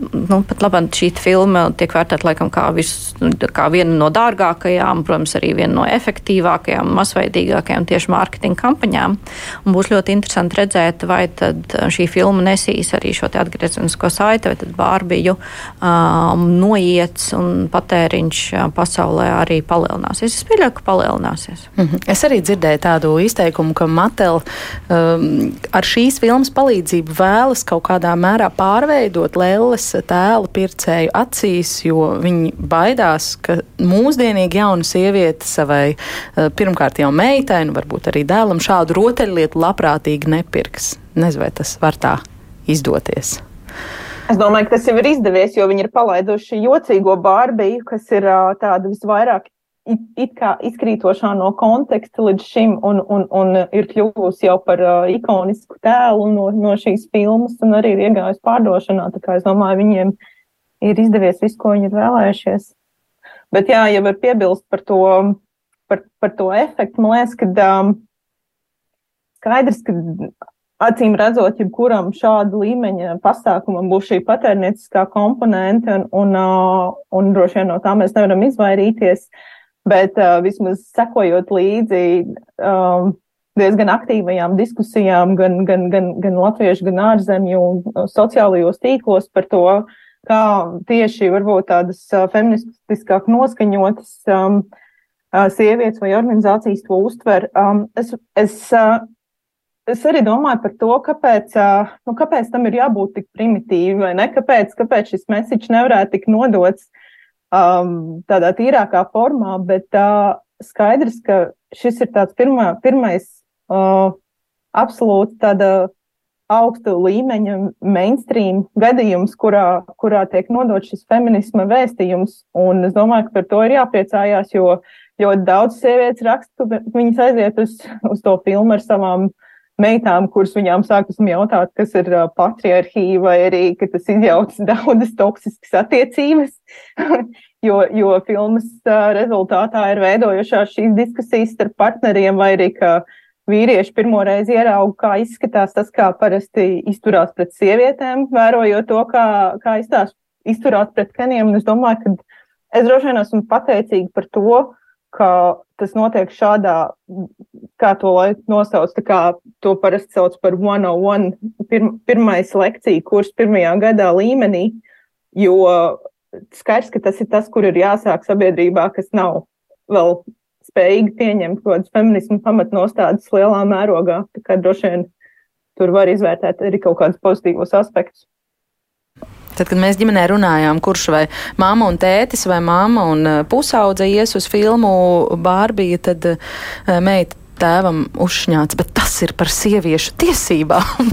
nu, pat labāk šī filma tiek vērtēta laikam kā, vis, nu, kā viena no dārgākajām, protams, arī viena no efektīvākajām, masveidīgākajām tieši mārketinga kampaņām. Un būs ļoti interesanti redzēt, vai tad šī filma nesīs arī šo atgriezenisko saiti, vai tad Bārbiju um, noiets un patēriņš pasaulē arī palielināsies. Es pieļauju, ka palielināsies. Mm -hmm. Es arī dzirdēju tādu izteikumu, ka Matela um, ar šīs filmas palīdzību vēlas kaut kādā mērā pārveidot Lēles tēlu pircēju acīs, jo viņi baidās, ka mūsdienīgi jauna sieviete savai pirmkārt jau meitai, nu varbūt arī dēlam šādu rotaļlietu labprātīgi nepirks. Nezinu, vai tas var tā izdoties. Es domāju, ka tas jau ir izdevies, jo viņi ir palaiduši jocīgo bārbiju, kas ir tāda visvairāk it, it kā izkrītošā no konteksta līdz šim, un, un, un ir kļuvusi jau par uh, ikonisku tēlu no, no šīs filmas, un arī ir iegājusi pārdošanā. Tā kā es domāju, viņiem ir izdevies viss, ko viņi ir vēlējušies. Bet jā, ja var piebilst par to, par, par to efektu, man liekas, ka um, skaidrs, ka acīm redzot, jebkuram šāda līmeņa pasākumam būs šī patērnieciskā komponente, un, un, un droši vien no tā mēs nevaram izvairīties. Bet uh, vismaz sekojot līdzi um, diezgan aktīvajām diskusijām, gan, gan, gan, gan latviešu, gan ārzemju sociālajos tīklos par to, kā tieši varbūt tādas feministiskāk noskaņotas um, sievietes vai organizācijas to uztver. Um, es, es, uh, es arī domāju par to, kāpēc, uh, nu, kāpēc tam ir jābūt tik primitīvi, vai ne? Kāpēc, kāpēc šis mesiķis nevarētu tik nodots um, tādā tīrākā formā, bet uh, skaidrs, ka šis ir tāds pirmā, pirmais uh, absolūti tāda augsta līmeņa mainstream gadījums, kurā, kurā tiek nodots šis feminisma vēstījums. Un es domāju, ka par to ir jāpriecājās, jo ļoti daudz sievietes raksta, ka viņas aiziet uz, uz to filmu ar savām meitām, kuras viņām sākas jautāt, kas ir patriarchija, vai arī, tas izjauc daudzas toksiskas attiecības, jo, jo filmas rezultātā ir veidojušās šīs diskusijas starp partneriem, vai arī, ka vīrieši pirmo reizi ierauga, kā izskatās tas, kā parasti izturās pret sievietēm, vērojot to, kā, kā izturās pret kaniem. Un es domāju, ka es droši vien esmu pateicīga par to, ka tas notiek šādā, kā to nosauc, tā kā to parasti sauc par 101, pir, pirmais lekcija kurs pirmajā gadā līmenī, jo skaidrs, ka tas ir tas, kur ir jāsāk sabiedrībā, kas nav vēl spējīgi pieņemt kaut kādas feminismu pamatnostādes lielā mērogā. Tā kā droši vien tur var izvērtēt arī kaut kādus pozitīvos aspektus. Tad, kad mēs ģimenē runājām, kurš vai mamma un tētis vai mamma un eh, pusaudze ies uz filmu Bārbija, tad eh, meita tēvam uzšņāts, bet tas ir par sieviešu tiesībām.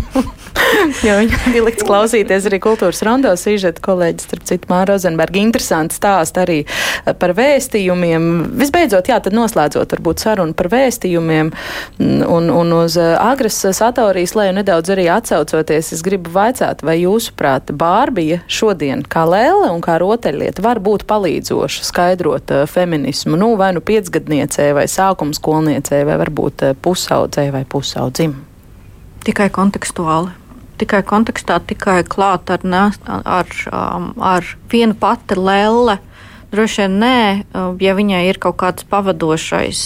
jo viņa bija likts klausīties arī kultūras rondo sižeta kolēģis, starp citu, Māra Rozenberga. Interesanti stāst arī eh, par vēstījumiem. Visbeidzot, jā, tad noslēdzot varbūt sarunu par vēstījumiem mm, un, un uz eh, agras satorijas, lai nedaudz arī atsaucoties, es gribu vaicāt, vai jūsuprāt, Bārbija šodien kā lēle un kā rotaļlieta var būt palīdzoša skaidrot uh, feminismu, nu, vai nu piecgadniecē vai sākuma skolniecē vai varbūt uh, pusaudzē vai pusaudzim? Tikai kontekstuāli tikai kontekstā, tikai klāt ar, ne, ar, um, ar vienu pati lelle. Droši vien nē, um, ja viņai ir kaut kāds pavadošais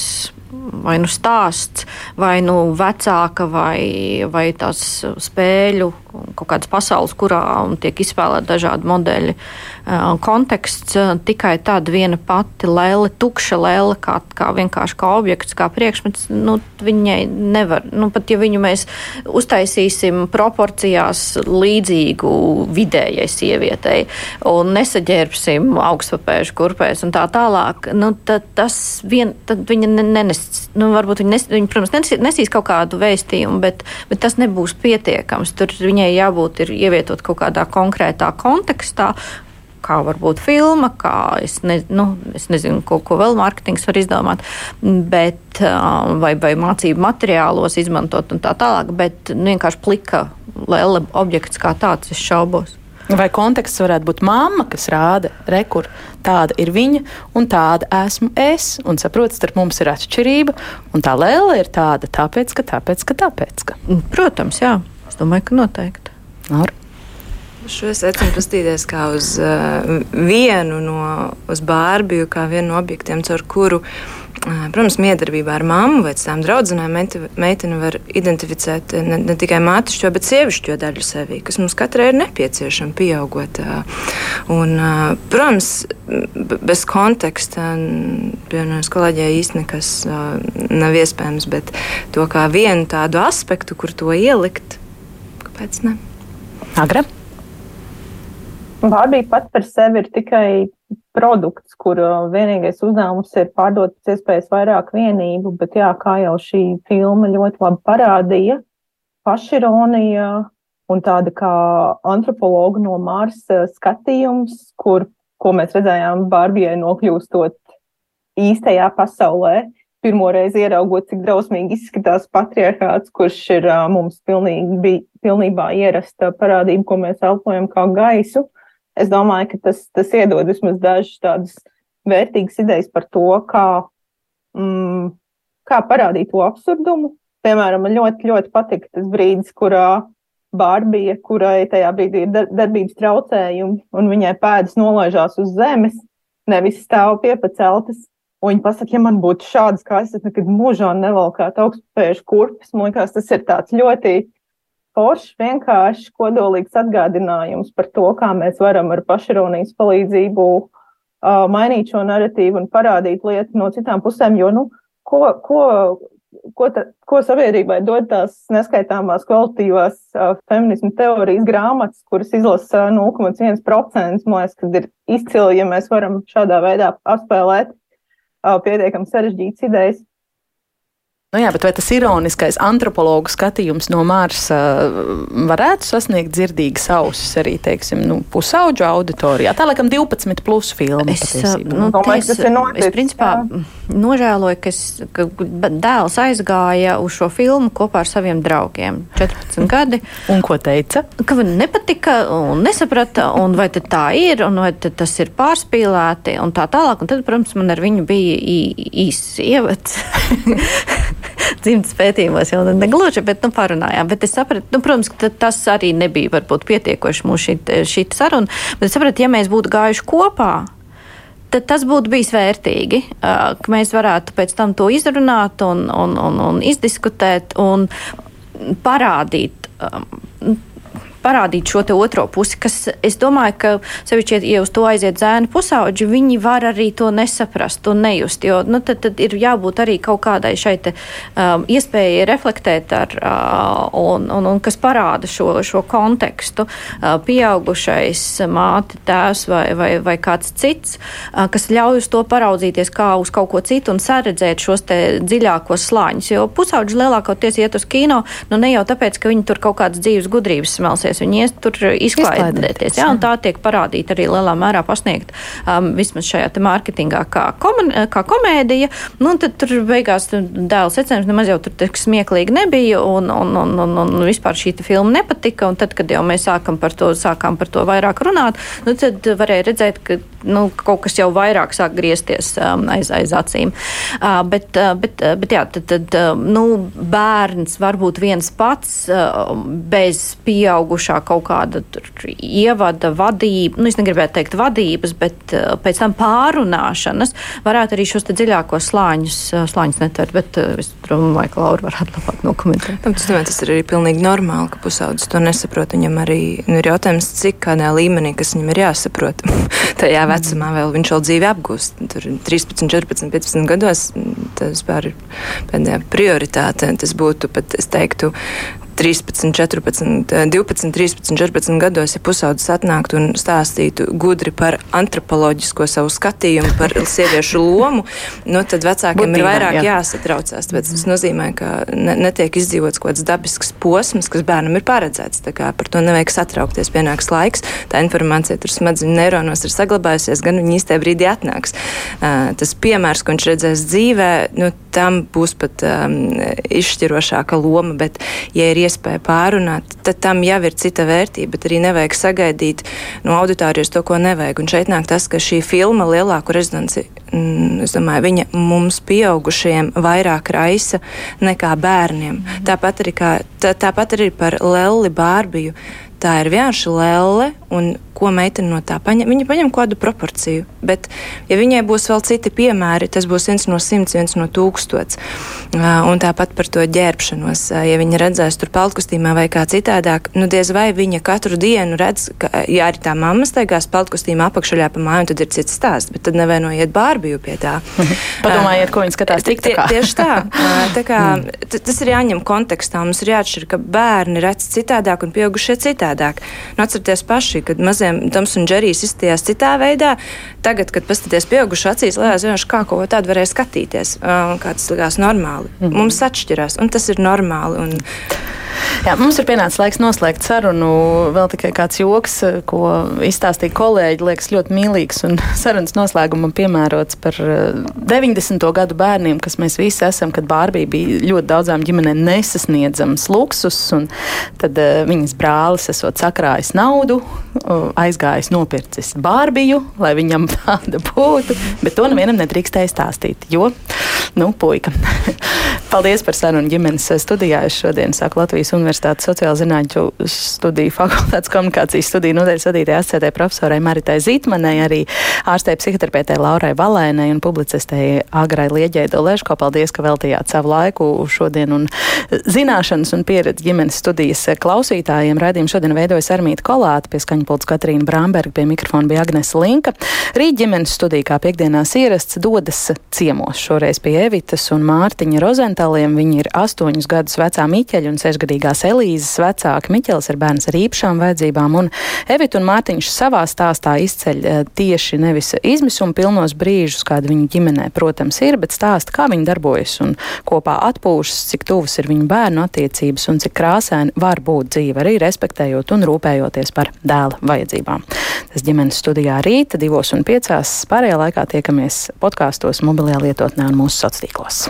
vai nu stāsts, vai nu vecāka, vai, vai tās spēļu kaut kādas pasaules, kurā tiek izspēlēti dažādi modeļi. Konteksts tikai tāda viena pati lēle, tukša lēle, kā, kā vienkārši kā objekts, kā priekšmets, nu, viņai nevar, nu, pat ja viņu mēs uztaisīsim proporcijās līdzīgu vidējai sievietei un nesaģērbsim augstpapēžu kurpēs un tā tālāk, nu, tad tas vien, tad viņa nenes, nu, varbūt viņa, nes, viņa protams, nesīs, nesīs kaut kādu vēstījumu, bet, bet tas nebūs pietiekams. Tur viņai jābūt ir ievietot kaut kādā konkrētā kontekstā, kā varbūt filma, kā es, ne, nu, es nezinu, ko, ko vēl mārketings var izdomāt, bet, vai, vai mācību materiālos izmantot un tā tālāk, bet nu, vienkārši plika lēle objekts kā tāds, es šaubos. Vai konteksts varētu būt mamma, kas rāda, rekur, tāda ir viņa, un tāda esmu es, un saprot, starp mums ir atšķirība, un tā lēle ir tāda, tāpēc, ka, tāpēc, ka, tāpēc, ka. Protams, jā. Es domāju, ka noteikti. Ar. Šo es aicinu paskatīties kā uz uh, vienu no bārbiju, kā vienu no objektiem, caur kuru, uh, protams, miedarbībā ar mammu vai tām draudzenēm meitene var identificēt ne, ne tikai mātišķo, bet sievišķo daļu sevī, kas mums katrai ir nepieciešama pieaugot. Uh, un, uh, protams, bez konteksta, piemēram, kolēģijai īsti nekas uh, nav iespējams, bet to kā vienu tādu aspektu, kur to ielikt kāpēc ne? Agra? Bārbija pat par sevi ir tikai produkts, kur uh, vienīgais uzdevums ir pārdot pēc iespējas vairāk vienību, bet jā, kā jau šī filma ļoti labi parādīja, pašironija un tāda kā antropologa no Marsa skatījums, kur, ko mēs redzējām Bārbijai nokļūstot īstajā pasaulē, pirmo reizi ieraugot, cik drausmīgi izskatās patriarchāts, kurš ir uh, mums pilnīgi, pilnībā ierasta parādība, ko mēs elpojam kā gaisu. Es domāju, ka tas, tas iedod vismaz dažas tādas vērtīgas idejas par to, kā, mm, kā parādīt to absurdumu, piemēram, man ļoti, ļoti patika tas brīdis, kurā Bārbija, kurai tajā brīdī ir darbības traucējumi, un viņai pēdas nolaižās uz zemes, nevis stāv piepaceltas. Un viņi pasaka, ja man būtu šādas kājas, es nekad mūžā nevalkātu augstspēju kurpes. Man liekas, tas ir tāds ļoti foršs, vienkāršs, kodolīgs atgādinājums par to, kā mēs varam ar pašironijas palīdzību uh, mainīt šo narratīvu un parādīt lietu no citām pusēm. Jo, nu, ko, ko, ko, ta, ko sabiedrībai dod tās neskaitāmās kvalitīvās uh, feminismu teorijas grāmatas, kuras izlasa 0,1%? Man liekas, ka ir izcili, ja mēs varam šādā veidā apspēlēt pietiekami sarežģītas idejas. Nu jā, bet vai tas ironiskais antropologu skatījums no Marsa varētu sasniegt dzirdīgas ausis arī, teiksim, nu, pusauģu auditorijā? Tā laikam 12 plus filma. Es, nu, ties, es, es principā jā. Nožēloju, ka, es, ka dēls aizgāja uz šo filmu kopā ar saviem draugiem. 14 gadi. un ko teica? Ka man nepatika un nesaprata, un vai tā ir, un vai tas ir pārspīlēti, un tā tālāk. Un tad, protams, man ar viņu bija īsts ievads. dzimtas pētījumos jau negluži, bet nu, parunājām. Bet es sapratu, nu, protams, ka tas arī nebija varbūt pietiekoši mūsu šī, šī saruna. Bet es sapratu, ja mēs būtu gājuši kopā, tad tas būtu bijis vērtīgi, ka mēs varētu pēc tam to izrunāt un, un, un, un izdiskutēt un parādīt parādīt šo otro pusi, kas es domāju, ka sevišķi, ja uz to aiziet zēni pusauģi, viņi var arī to nesaprast un nejust, jo nu, tad, tad ir jābūt arī kaut kādai šai te, um, iespējai reflektēt ar, uh, un, un, un kas parāda šo, šo kontekstu, uh, pieaugušais māte, tēvs vai, vai, vai kāds cits, uh, kas ļauj uz to paraudzīties kā uz kaut ko citu un saredzēt šos te dziļākos slāņus, jo pusauģi lielākoties iet uz kino, nu ne jau tāpēc, ka viņi tur kaut kādas dzīves gudrības smelsies, izklaidēties. Viņi ies tur izklaidēties. Jā, un tā tiek parādīta arī lielā mērā pasniegt um, vismaz šajā te mārketingā kā, komun, kā komēdija. Nu, tad tur beigās dēla secinājums nemaz jau tur tik smieklīgi nebija un, un, un, un, un vispār šī filma nepatika. Un tad, kad jau mēs sākam par to, sākām par to vairāk runāt, nu, tad varēja redzēt, ka nu, kaut kas jau vairāk sāk griezties um, aiz, aiz acīm. Uh, bet, uh, bet, uh, bet jā, tad, tad uh, nu, bērns var būt viens pats uh, bez pieaugušā kaut kāda ievada vadība, nu, es negribētu teikt vadības, bet uh, pēc tam pārunāšanas varētu arī šos dziļākos slāņus, uh, slāņus netvert, bet uh, es domāju, ka Laura varētu labāk nokomentēt. Nu, tas, domāju, tas ir arī pilnīgi normāli, ka pusaudzis to nesaprot. Viņam arī nu, ir jautājums, cik kādā līmenī, kas viņam ir jāsaprot tajā vecumā vēl viņš vēl dzīvi apgūst. Tur 13, 14, 15 gados tas vispār ir pēdējā prioritāte. Tas būtu pat, es teiktu, 13, 14, 12, 13, 14 gados, ja pusaudzis atnāktu un stāstītu gudri par antropoloģisko savu skatījumu, par sieviešu lomu, nu, tad vecākiem Būtībā, ir vairāk jā. jāsatraucās. Tāpēc tas nozīmē, ka ne, netiek izdzīvots kaut kāds dabisks posms, kas bērnam ir paredzēts. Par to nevajag satraukties. Pienāks laiks, tā informācija tur smadzeņu neironos ir saglabājusies, gan viņa īstajā brīdī atnāks. Tas piemērs, ko viņš redzēs dzīvē, nu, tam būs pat um, izšķirošāka loma. Bet, ja ir iespēja pārunāt, tad tam jau ir cita vērtība. Bet arī nevajag sagaidīt no auditorijas to, ko nevajag. Un šeit nāk tas, ka šī filma lielāku rezonanci, mm, es domāju, viņa mums pieaugušajiem vairāk raisa nekā bērniem. Mm. Tāpat arī, kā, tā, tāpat arī par Lelli Bārbiju. Tā ir vienkārši lēle, un ko meitene no tā paņem. Viņa paņem kādu proporciju, bet, ja viņai būs vēl citi piemēri, tas būs viens no simts, viens no tūkstots. Un tāpat par to ģērbšanos. Ja viņa redzēs tur peltkostīmā vai kā citādāk, nu diez vai viņa katru dienu redz, ka, ja arī tā mamma staigās peltkostīmā apakšaļā pa māju, tad ir cits stāsts, bet tad nevienojiet bārbiju pie tā. Padomājiet, ko viņa skatās tik tā kā. Tieši tā. tā kā, tas ir jāņem kontekstā. Mums ir jāatšķir, ka bērni redz citādāk un pieaugušie citādāk. Nu, atcerieties paši, kad mazie maziem Toms un Džerijs izstījās citā veidā. Tagad, kad paskaties pieaugušu acīs, liekas, vienkārši kā ko tādu varēja skatīties, un kā tas likās normāli. Mm -hmm. Mums atšķirās, un tas ir normāli. Un... Jā, mums ir pienācis laiks noslēgt sarunu. Vēl tikai kāds joks, ko izstāstīja kolēģi, liekas ļoti mīlīgs un sarunas noslēgumam piemērots par 90. Eh, gadu bērniem, kas mēs visi esam, kad Bārbija bija ļoti daudzām ģimenēm nesasniedzams luksus. Tad uh, viņas brālis esot sakrājis naudu, uh, aizgājis nopircis Bārbiju, lai viņam tāda būtu, bet to nevienam nedrīkstēja stāstīt, jo, nu, puika. Paldies par sarunu ģimenes studijā. Es šodien saku Latvijas Universitātes sociāla zinātņu studiju fakultātes komunikācijas studiju nodaļas vadītāja SCD profesorai Maritai Zītmanai, arī ārstei psihoterapeitei Laurai Valēnai un publicistei Agrai Lieģei Doleško. Paldies, ka veltījāt savu laiku šodien un zināšanas un pieredzi ģimenes studijas klausītājiem. Raidījumu šodien veidojas Armīta Kolāta, pie skaņpults Katrīna Bramberga, pie mikrofona bija Agnese Linka. Rīt ģimenes studija, kā piekdienās ierasts, dodas ciemos. Šoreiz pie Evitas un Mārtiņa Rozentāliem. Viņi ir astoņus gadus vecā Miķeļa un sešgadīgās Elīzes vecāka. Miķelis ir bērns ar īpašām vajadzībām, un Evita un Mārtiņš savā stāstā izceļ eh, tieši nevis izmisuma pilnos brīžus, kāda viņu ģimenē, protams, ir, bet stāsta, kā viņi darbojas un kopā atpūšas, cik tuvas ir viņu bērnu attiecības un cik krāsaini var būt dzīve, arī respektējot un rūpējoties par dēla vajadzībām. Tas ģimenes studijā rīta divos un piecās. Pārējā laikā tiekamies podkāstos, mobilajā lietotnē un mūsu sociālos tīklos.